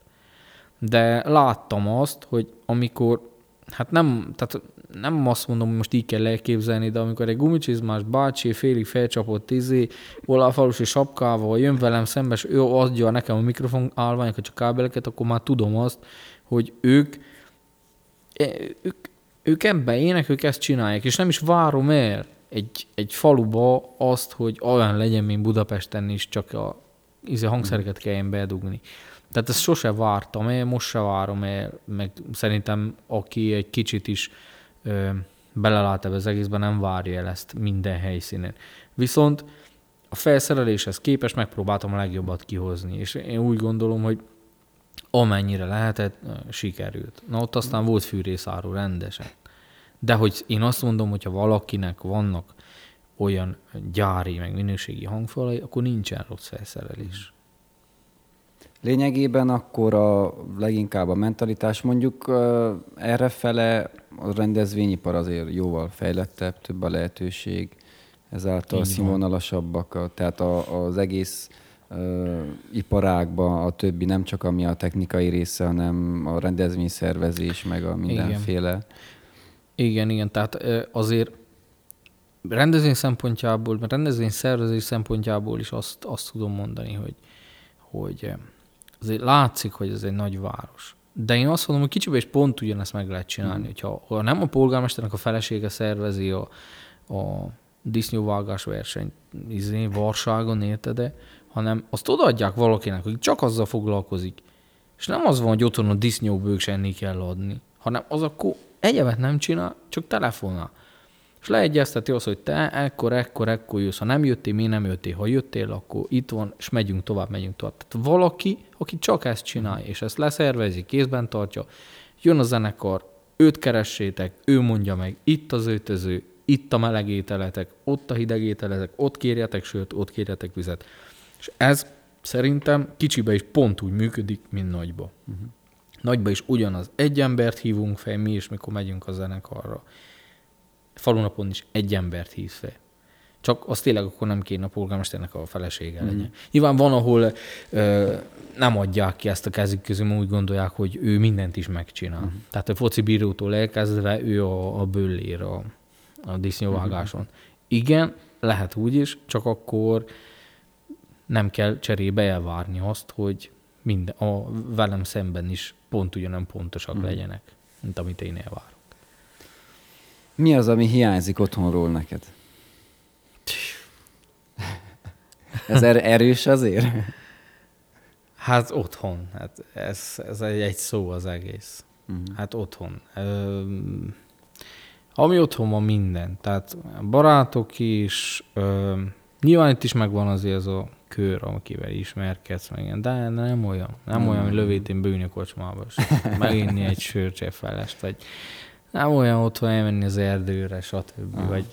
De láttam azt, hogy amikor, hát nem, tehát nem azt mondom, hogy most így kell elképzelni, de amikor egy gumicsizmás bácsi félig felcsapott izé, olajfalusi sapkával jön velem szembe, és ő adja nekem a mikrofon állványokat, csak kábeleket, akkor már tudom azt, hogy ők, e, ők, ők ebben ének, ők ezt csinálják, és nem is várom el egy, egy faluba azt, hogy olyan legyen, mint Budapesten is, csak a izé, hangszereket kelljen bedugni. Tehát ezt sose vártam el, most se várom el, meg szerintem aki egy kicsit is ö, belelát ebbe az egészben, nem várja el ezt minden helyszínen. Viszont a felszereléshez képest megpróbáltam a legjobbat kihozni, és én úgy gondolom, hogy amennyire lehetett, sikerült. Na ott aztán volt fűrészáró rendesen. De hogy én azt mondom, hogyha valakinek vannak olyan gyári, meg minőségi hangfalai, akkor nincsen rossz felszerelés. Lényegében akkor a leginkább a mentalitás, mondjuk erre fele a rendezvényipar azért jóval fejlettebb, több a lehetőség, ezáltal színvonalasabbak, tehát a, az egész uh, iparágban a többi nem csak ami a technikai része, hanem a rendezvényszervezés, meg a mindenféle. Igen, igen, igen tehát azért rendezvény szempontjából, mert rendezvény szervezés szempontjából is azt, azt tudom mondani, hogy, hogy azért látszik, hogy ez egy nagy város. De én azt mondom, hogy kicsibe is pont ugyanezt meg lehet csinálni, mm. hogyha ha nem a polgármesternek a felesége szervezi a, a disznóvágás versenyt izé, Varságon, érted de, hanem azt odaadják valakinek, hogy csak azzal foglalkozik. És nem az van, hogy otthon a disznóbők enni kell adni, hanem az akkor egyebet nem csinál, csak telefonál. És leegyezteti azt, hogy te ekkor, ekkor, ekkor jössz. Ha nem jöttél, mi nem jöttél. Ha jöttél, akkor itt van, és megyünk tovább, megyünk tovább. Tehát valaki, aki csak ezt csinálja, és ezt leszervezi, kézben tartja, jön a zenekar, őt keressétek, ő mondja meg, itt az ötöző, itt a meleg ételetek, ott a hideg ételetek, ott kérjetek sőt, ott kérjetek vizet. És ez szerintem kicsibe is pont úgy működik, mint nagyba. Uh-huh. Nagyba is ugyanaz. Egy embert hívunk fel, mi is, mikor megyünk a zenekarra falunapon is egy embert hív fel. Csak az tényleg akkor nem kéne a polgármesternek a felesége mm. legyen. Nyilván van, ahol ö, nem adják ki ezt a kezük közül, úgy gondolják, hogy ő mindent is megcsinál. Mm. Tehát a foci bírótól elkezdve ő a, a böllér a, a disznóvágáson. Mm. Igen, lehet úgy is, csak akkor nem kell cserébe elvárni azt, hogy minden, a velem szemben is pont ugyanem pontosak mm. legyenek, mint amit én elvárok. Mi az, ami hiányzik otthonról neked? Ez er- erős azért? Hát otthon. Hát ez, ez egy, egy szó az egész. Uh-huh. Hát otthon. Ö, ami otthon van minden. Tehát barátok is, ö, nyilván itt is megvan azért ez a kör, akivel ismerkedsz, meg, de nem olyan. Nem mm. olyan, hogy lövétén bőni a kocsmába, és meginni egy sörcsefelest, vagy nem olyan otthon elmenni az erdőre, stb. Aha. Vagy...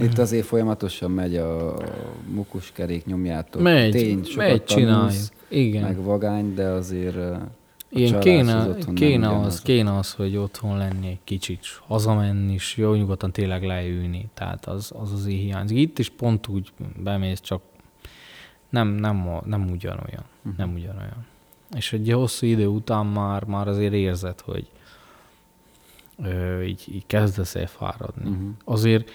Itt azért folyamatosan megy a mukuskerék, nyomjátok. Megy, Tény, megy, csináljuk. Igen. Meg vagány, de azért igen, kéne, az kéne, az, kéne az, hogy otthon lenni egy kicsit, hazamenni is, jó nyugodtan tényleg leülni. Tehát az az, az hiányzik. Itt is pont úgy bemész, csak nem, nem, nem ugyanolyan. Uh-huh. Nem ugyanolyan. És egy hosszú idő után már, már azért érzed, hogy ö, így, így kezdesz el fáradni. Uh-huh. Azért,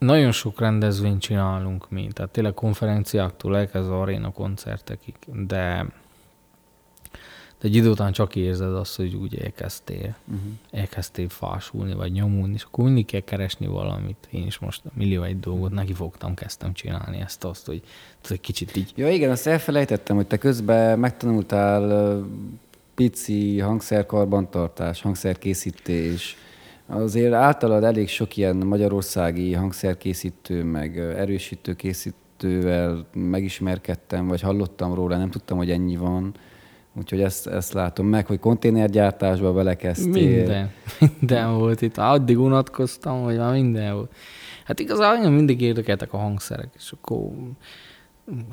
nagyon sok rendezvényt csinálunk mi, tehát tényleg konferenciáktól elkezdve aréna koncertekig, de de egy idő után csak érzed azt, hogy úgy elkezdtél, uh-huh. elkezdtél fásulni, vagy nyomulni, és akkor mindig kell keresni valamit. Én is most millió egy dolgot neki fogtam, kezdtem csinálni ezt, azt, hogy egy kicsit így... Ja igen, azt elfelejtettem, hogy te közben megtanultál pici hangszerkarbantartás, hangszerkészítés, Azért általad elég sok ilyen magyarországi hangszerkészítő, meg erősítő készítővel megismerkedtem, vagy hallottam róla, nem tudtam, hogy ennyi van. Úgyhogy ezt, ezt látom meg, hogy konténergyártásba belekezdtél. Minden. Minden volt itt. Addig unatkoztam, hogy már minden volt. Hát igazából mindig érdekeltek a hangszerek, és akkor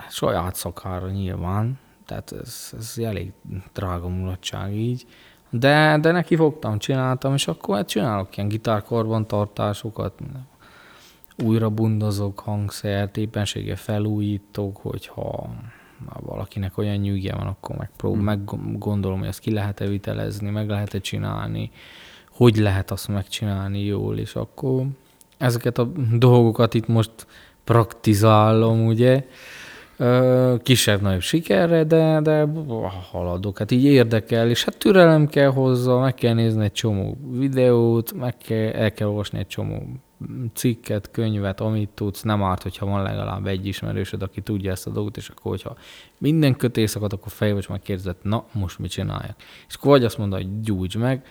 saját szakára nyilván, tehát ez, ez elég drága mulatság így. De, de neki fogtam, csináltam, és akkor hát csinálok ilyen gitárkarbantartásokat, újra bundozok hangszert, éppenséggel felújítok, hogyha valakinek olyan nyűgje van, akkor megprób- hmm. meggondolom, hogy ezt ki lehet-e vitelezni, meg lehet-e csinálni, hogy lehet azt megcsinálni jól, és akkor ezeket a dolgokat itt most praktizálom, ugye, kisebb-nagyobb sikerre, de, de haladok. Hát így érdekel, és hát türelem kell hozzá, meg kell nézni egy csomó videót, meg kell, el kell olvasni egy csomó cikket, könyvet, amit tudsz, nem árt, hogyha van legalább egy ismerősöd, aki tudja ezt a dolgot, és akkor, hogyha minden kötés akad, akkor fejbe és megkérdezed, na, most mit csináljak? És akkor vagy azt mondja, hogy gyújts meg,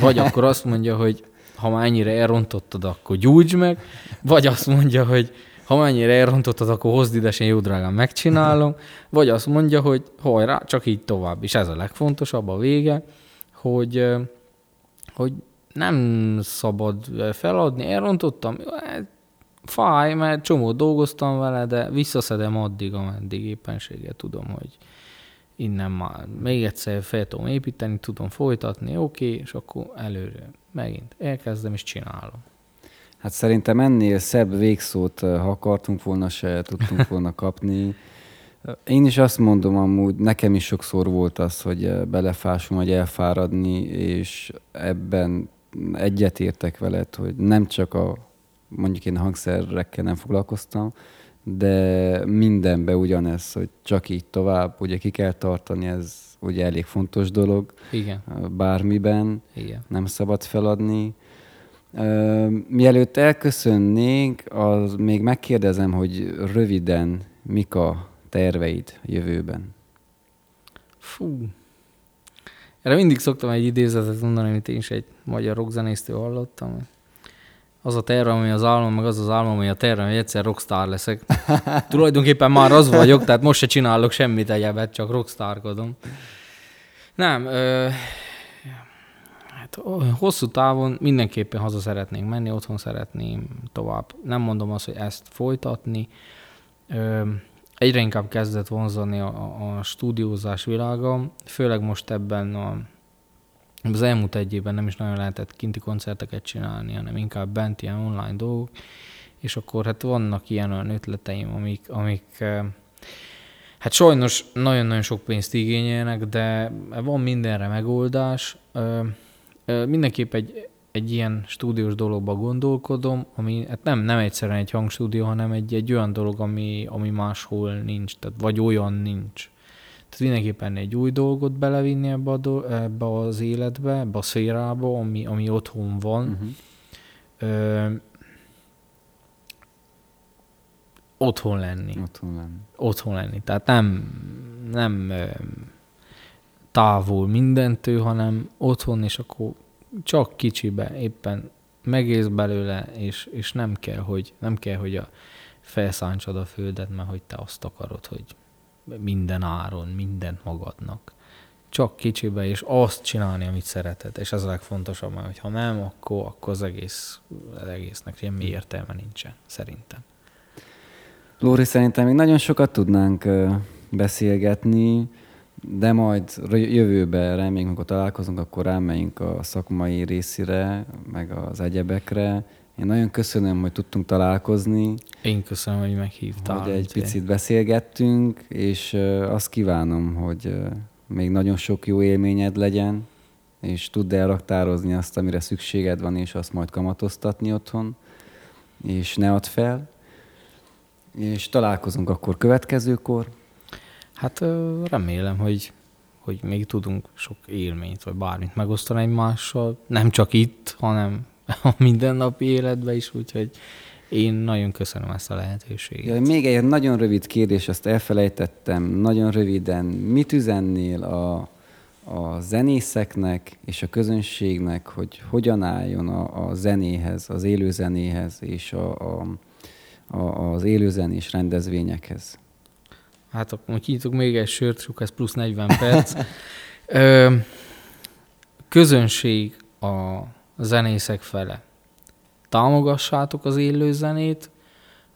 vagy akkor azt mondja, hogy ha már ennyire elrontottad, akkor gyújts meg, vagy azt mondja, hogy ha mennyire elrontottad, akkor hozd ide, én jó drágán megcsinálom, vagy azt mondja, hogy hajrá, csak így tovább. És ez a legfontosabb a vége, hogy, hogy nem szabad feladni, elrontottam, hát fáj, mert csomó dolgoztam vele, de visszaszedem addig, ameddig éppenséggel tudom, hogy innen már még egyszer fel tudom építeni, tudom folytatni, oké, és akkor előre megint elkezdem és csinálom. Hát szerintem ennél szebb végszót, ha akartunk volna, se tudtunk volna kapni. Én is azt mondom amúgy, nekem is sokszor volt az, hogy belefásom, vagy elfáradni, és ebben egyetértek veled, hogy nem csak a mondjuk én hangszerekkel nem foglalkoztam, de mindenbe ugyanez, hogy csak így tovább, ugye ki kell tartani, ez ugye elég fontos dolog. Igen. Bármiben Igen. nem szabad feladni. Mielőtt elköszönnénk, az még megkérdezem, hogy röviden mik a terveid jövőben? Fú. Erre mindig szoktam egy idézetet mondani, amit én is egy magyar rockzenésztől hallottam. Az a terve, ami az álmom, meg az az álmom, ami a terve, hogy egyszer rockstar leszek. Tulajdonképpen már az vagyok, tehát most se csinálok semmit egyebet, csak rockstarkodom. Nem, ö, hosszú távon mindenképpen haza szeretnénk menni, otthon szeretném tovább. Nem mondom azt, hogy ezt folytatni. Egyre inkább kezdett vonzani a, a stúdiózás világa, főleg most ebben a, az elmúlt egy évben nem is nagyon lehetett kinti koncerteket csinálni, hanem inkább bent ilyen online dolgok, és akkor hát vannak ilyen olyan ötleteim, amik, amik hát sajnos nagyon-nagyon sok pénzt igényelnek, de van mindenre megoldás mindenképp egy, egy ilyen stúdiós dologba gondolkodom, ami hát nem, nem egyszerűen egy hangstúdió, hanem egy, egy olyan dolog, ami, ami máshol nincs, tehát vagy olyan nincs. Tehát mindenképpen egy új dolgot belevinni ebbe, a do, ebbe az életbe, ebbe a szférába, ami, ami otthon van. Uh-huh. Ö, otthon lenni. Otthon lenni. Otthon lenni. Tehát nem, nem távol mindentől, hanem otthon, és akkor csak kicsibe éppen megész belőle, és, és nem kell, hogy, nem kell, hogy a felszántsad a földet, mert hogy te azt akarod, hogy minden áron, mindent magadnak. Csak kicsibe, és azt csinálni, amit szereted. És ez a legfontosabb, mert ha nem, akkor, akkor az, egész, az egésznek semmi értelme nincsen, szerintem. Lóri, szerintem még nagyon sokat tudnánk beszélgetni de majd jövőben reméljük, amikor találkozunk, akkor rámegyünk a szakmai részére, meg az egyebekre. Én nagyon köszönöm, hogy tudtunk találkozni. Én köszönöm, hogy meghívtál. Hogy egy picit beszélgettünk, és azt kívánom, hogy még nagyon sok jó élményed legyen, és tudd elraktározni azt, amire szükséged van, és azt majd kamatoztatni otthon, és ne add fel. És találkozunk akkor következőkor. Hát remélem, hogy, hogy még tudunk sok élményt, vagy bármit megosztani egymással, nem csak itt, hanem a mindennapi életben is, úgyhogy én nagyon köszönöm ezt a lehetőséget. Ja, még egy nagyon rövid kérdés, azt elfelejtettem, nagyon röviden. Mit üzennél a, a zenészeknek és a közönségnek, hogy hogyan álljon a, a zenéhez, az élőzenéhez és a, a, a, az élőzenés rendezvényekhez. Hát akkor kinyitok még egy sört, ez plusz 40 perc. Ö, közönség a zenészek fele. Támogassátok az élőzenét,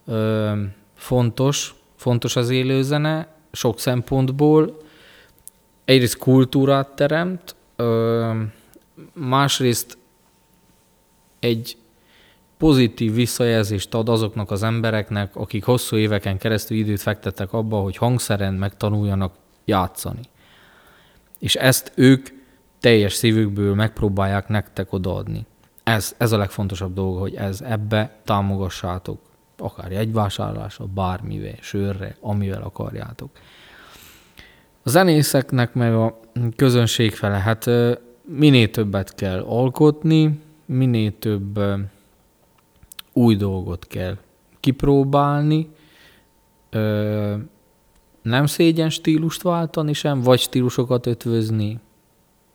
Ö, fontos, fontos az élőzene, sok szempontból. Egyrészt kultúrát teremt, ö, másrészt egy pozitív visszajelzést ad azoknak az embereknek, akik hosszú éveken keresztül időt fektettek abba, hogy hangszeren megtanuljanak játszani. És ezt ők teljes szívükből megpróbálják nektek odaadni. Ez, ez a legfontosabb dolog, hogy ez ebbe támogassátok. Akár jegyvásárlásra, bármivel, sörre, amivel akarjátok. A zenészeknek meg a közönség fele, hát minél többet kell alkotni, minél több új dolgot kell kipróbálni, ö, nem szégyen stílust váltani sem, vagy stílusokat ötvözni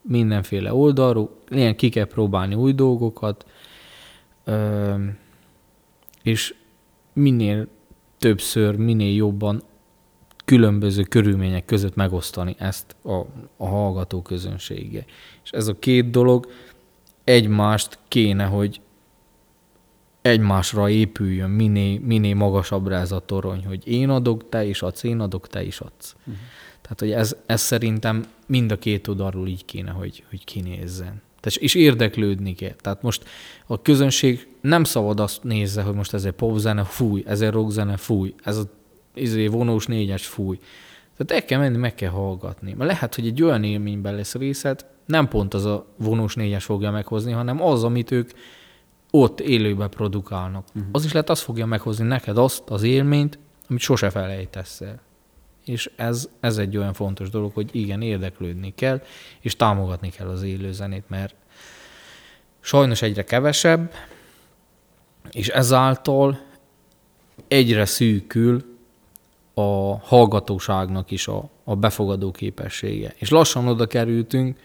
mindenféle oldalról, ilyen ki kell próbálni új dolgokat, ö, és minél többször, minél jobban különböző körülmények között megosztani ezt a, a hallgató közönsége. És ez a két dolog egymást kéne, hogy egymásra épüljön, minél, minél magasabbra ez a torony, hogy én adok, te is adsz, én adok, te is adsz. Uh-huh. Tehát, hogy ez, ez szerintem mind a két oldalról így kéne, hogy, hogy kinézzen. Tehát, és érdeklődni kell. Tehát most a közönség nem szabad azt nézze, hogy most ez egy popzene, fúj, ez egy rockzene, fúj, ez a izé, vonós négyes, fúj. Tehát el kell menni, meg kell hallgatni. Mert lehet, hogy egy olyan élményben lesz részed, nem pont az a vonós négyes fogja meghozni, hanem az, amit ők ott élőben produkálnak. Uh-huh. Az is lehet, az fogja meghozni neked azt az élményt, amit sose felejtesz el. És ez, ez egy olyan fontos dolog, hogy igen, érdeklődni kell, és támogatni kell az élőzenét, mert sajnos egyre kevesebb, és ezáltal egyre szűkül a hallgatóságnak is a, a befogadó képessége. És lassan oda kerültünk,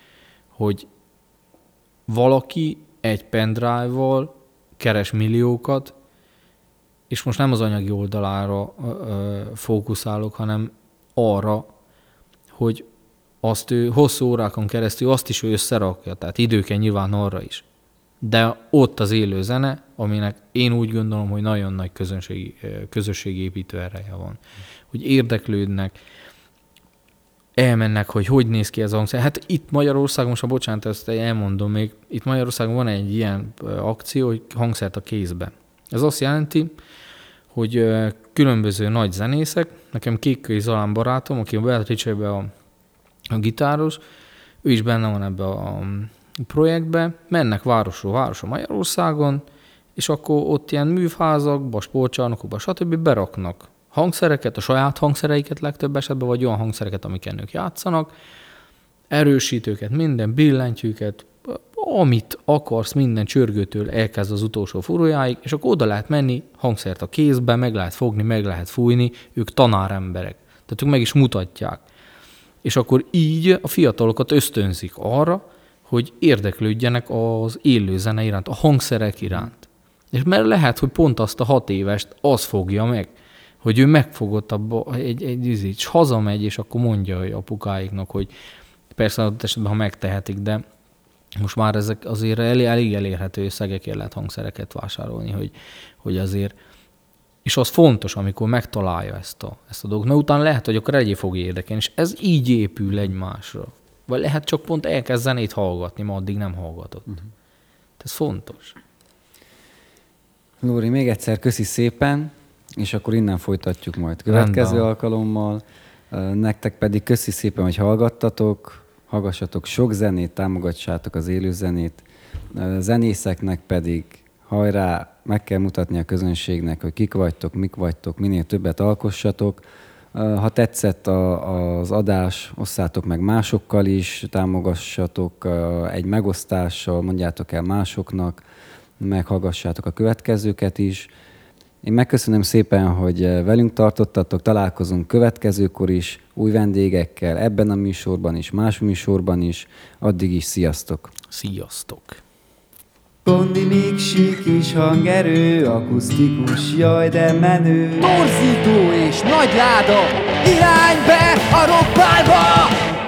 hogy valaki egy pendrive-val keres milliókat, és most nem az anyagi oldalára ö, fókuszálok, hanem arra, hogy azt ő hosszú órákon keresztül azt is ő összerakja, tehát időken nyilván arra is. De ott az élő zene, aminek én úgy gondolom, hogy nagyon nagy közönségi, közösségépítő ereje van. Hogy érdeklődnek, elmennek, hogy hogy néz ki ez a hangszer. Hát itt Magyarországon, most a bocsánat, ezt elmondom még, itt Magyarországon van egy ilyen akció, hogy hangszert a kézbe. Ez azt jelenti, hogy különböző nagy zenészek, nekem Kékkői Zalán barátom, aki a beatrice a, a gitáros, ő is benne van ebbe a projektbe, mennek városról városra Magyarországon, és akkor ott ilyen műfázakba, sportcsarnokokba, stb. beraknak hangszereket, a saját hangszereiket legtöbb esetben, vagy olyan hangszereket, amiket ők játszanak, erősítőket, minden billentyűket, amit akarsz, minden csörgőtől elkezd az utolsó furójáig, és akkor oda lehet menni, hangszert a kézbe, meg lehet fogni, meg lehet fújni, ők tanáremberek. Tehát ők meg is mutatják. És akkor így a fiatalokat ösztönzik arra, hogy érdeklődjenek az élő zene iránt, a hangszerek iránt. És mert lehet, hogy pont azt a hat évest az fogja meg, hogy ő megfogott abba egy, egy izét, és hazamegy, és akkor mondja hogy apukáiknak, hogy persze adott esetben, ha megtehetik, de most már ezek azért elég, elég elérhető összegekért lehet hangszereket vásárolni, hogy, hogy azért és az fontos, amikor megtalálja ezt a, ezt a dolgot, mert utána lehet, hogy akkor egyé fog érdekelni, és ez így épül egymásra. Vagy lehet csak pont elkezd zenét hallgatni, ma addig nem hallgatott. Uh-huh. Ez fontos. Lóri, még egyszer köszi szépen és akkor innen folytatjuk majd következő Rendben. alkalommal. Nektek pedig köszi szépen, hogy hallgattatok, hallgassatok sok zenét, támogatsátok az élő zenét. Zenészeknek pedig hajrá, meg kell mutatni a közönségnek, hogy kik vagytok, mik vagytok, minél többet alkossatok. Ha tetszett a, az adás, osszátok meg másokkal is, támogassatok egy megosztással, mondjátok el másoknak, meghallgassátok a következőket is Én megköszönöm szépen, hogy eh, velünk tartottatok, találkozunk következőkor is, új vendégekkel, ebben a műsorban is, más műsorban is. Addig is sziasztok! Sziasztok! Kondi még sík is hangerő, akusztikus, jaj de menő. Torzító és nagy láda, irány be a rockbálba!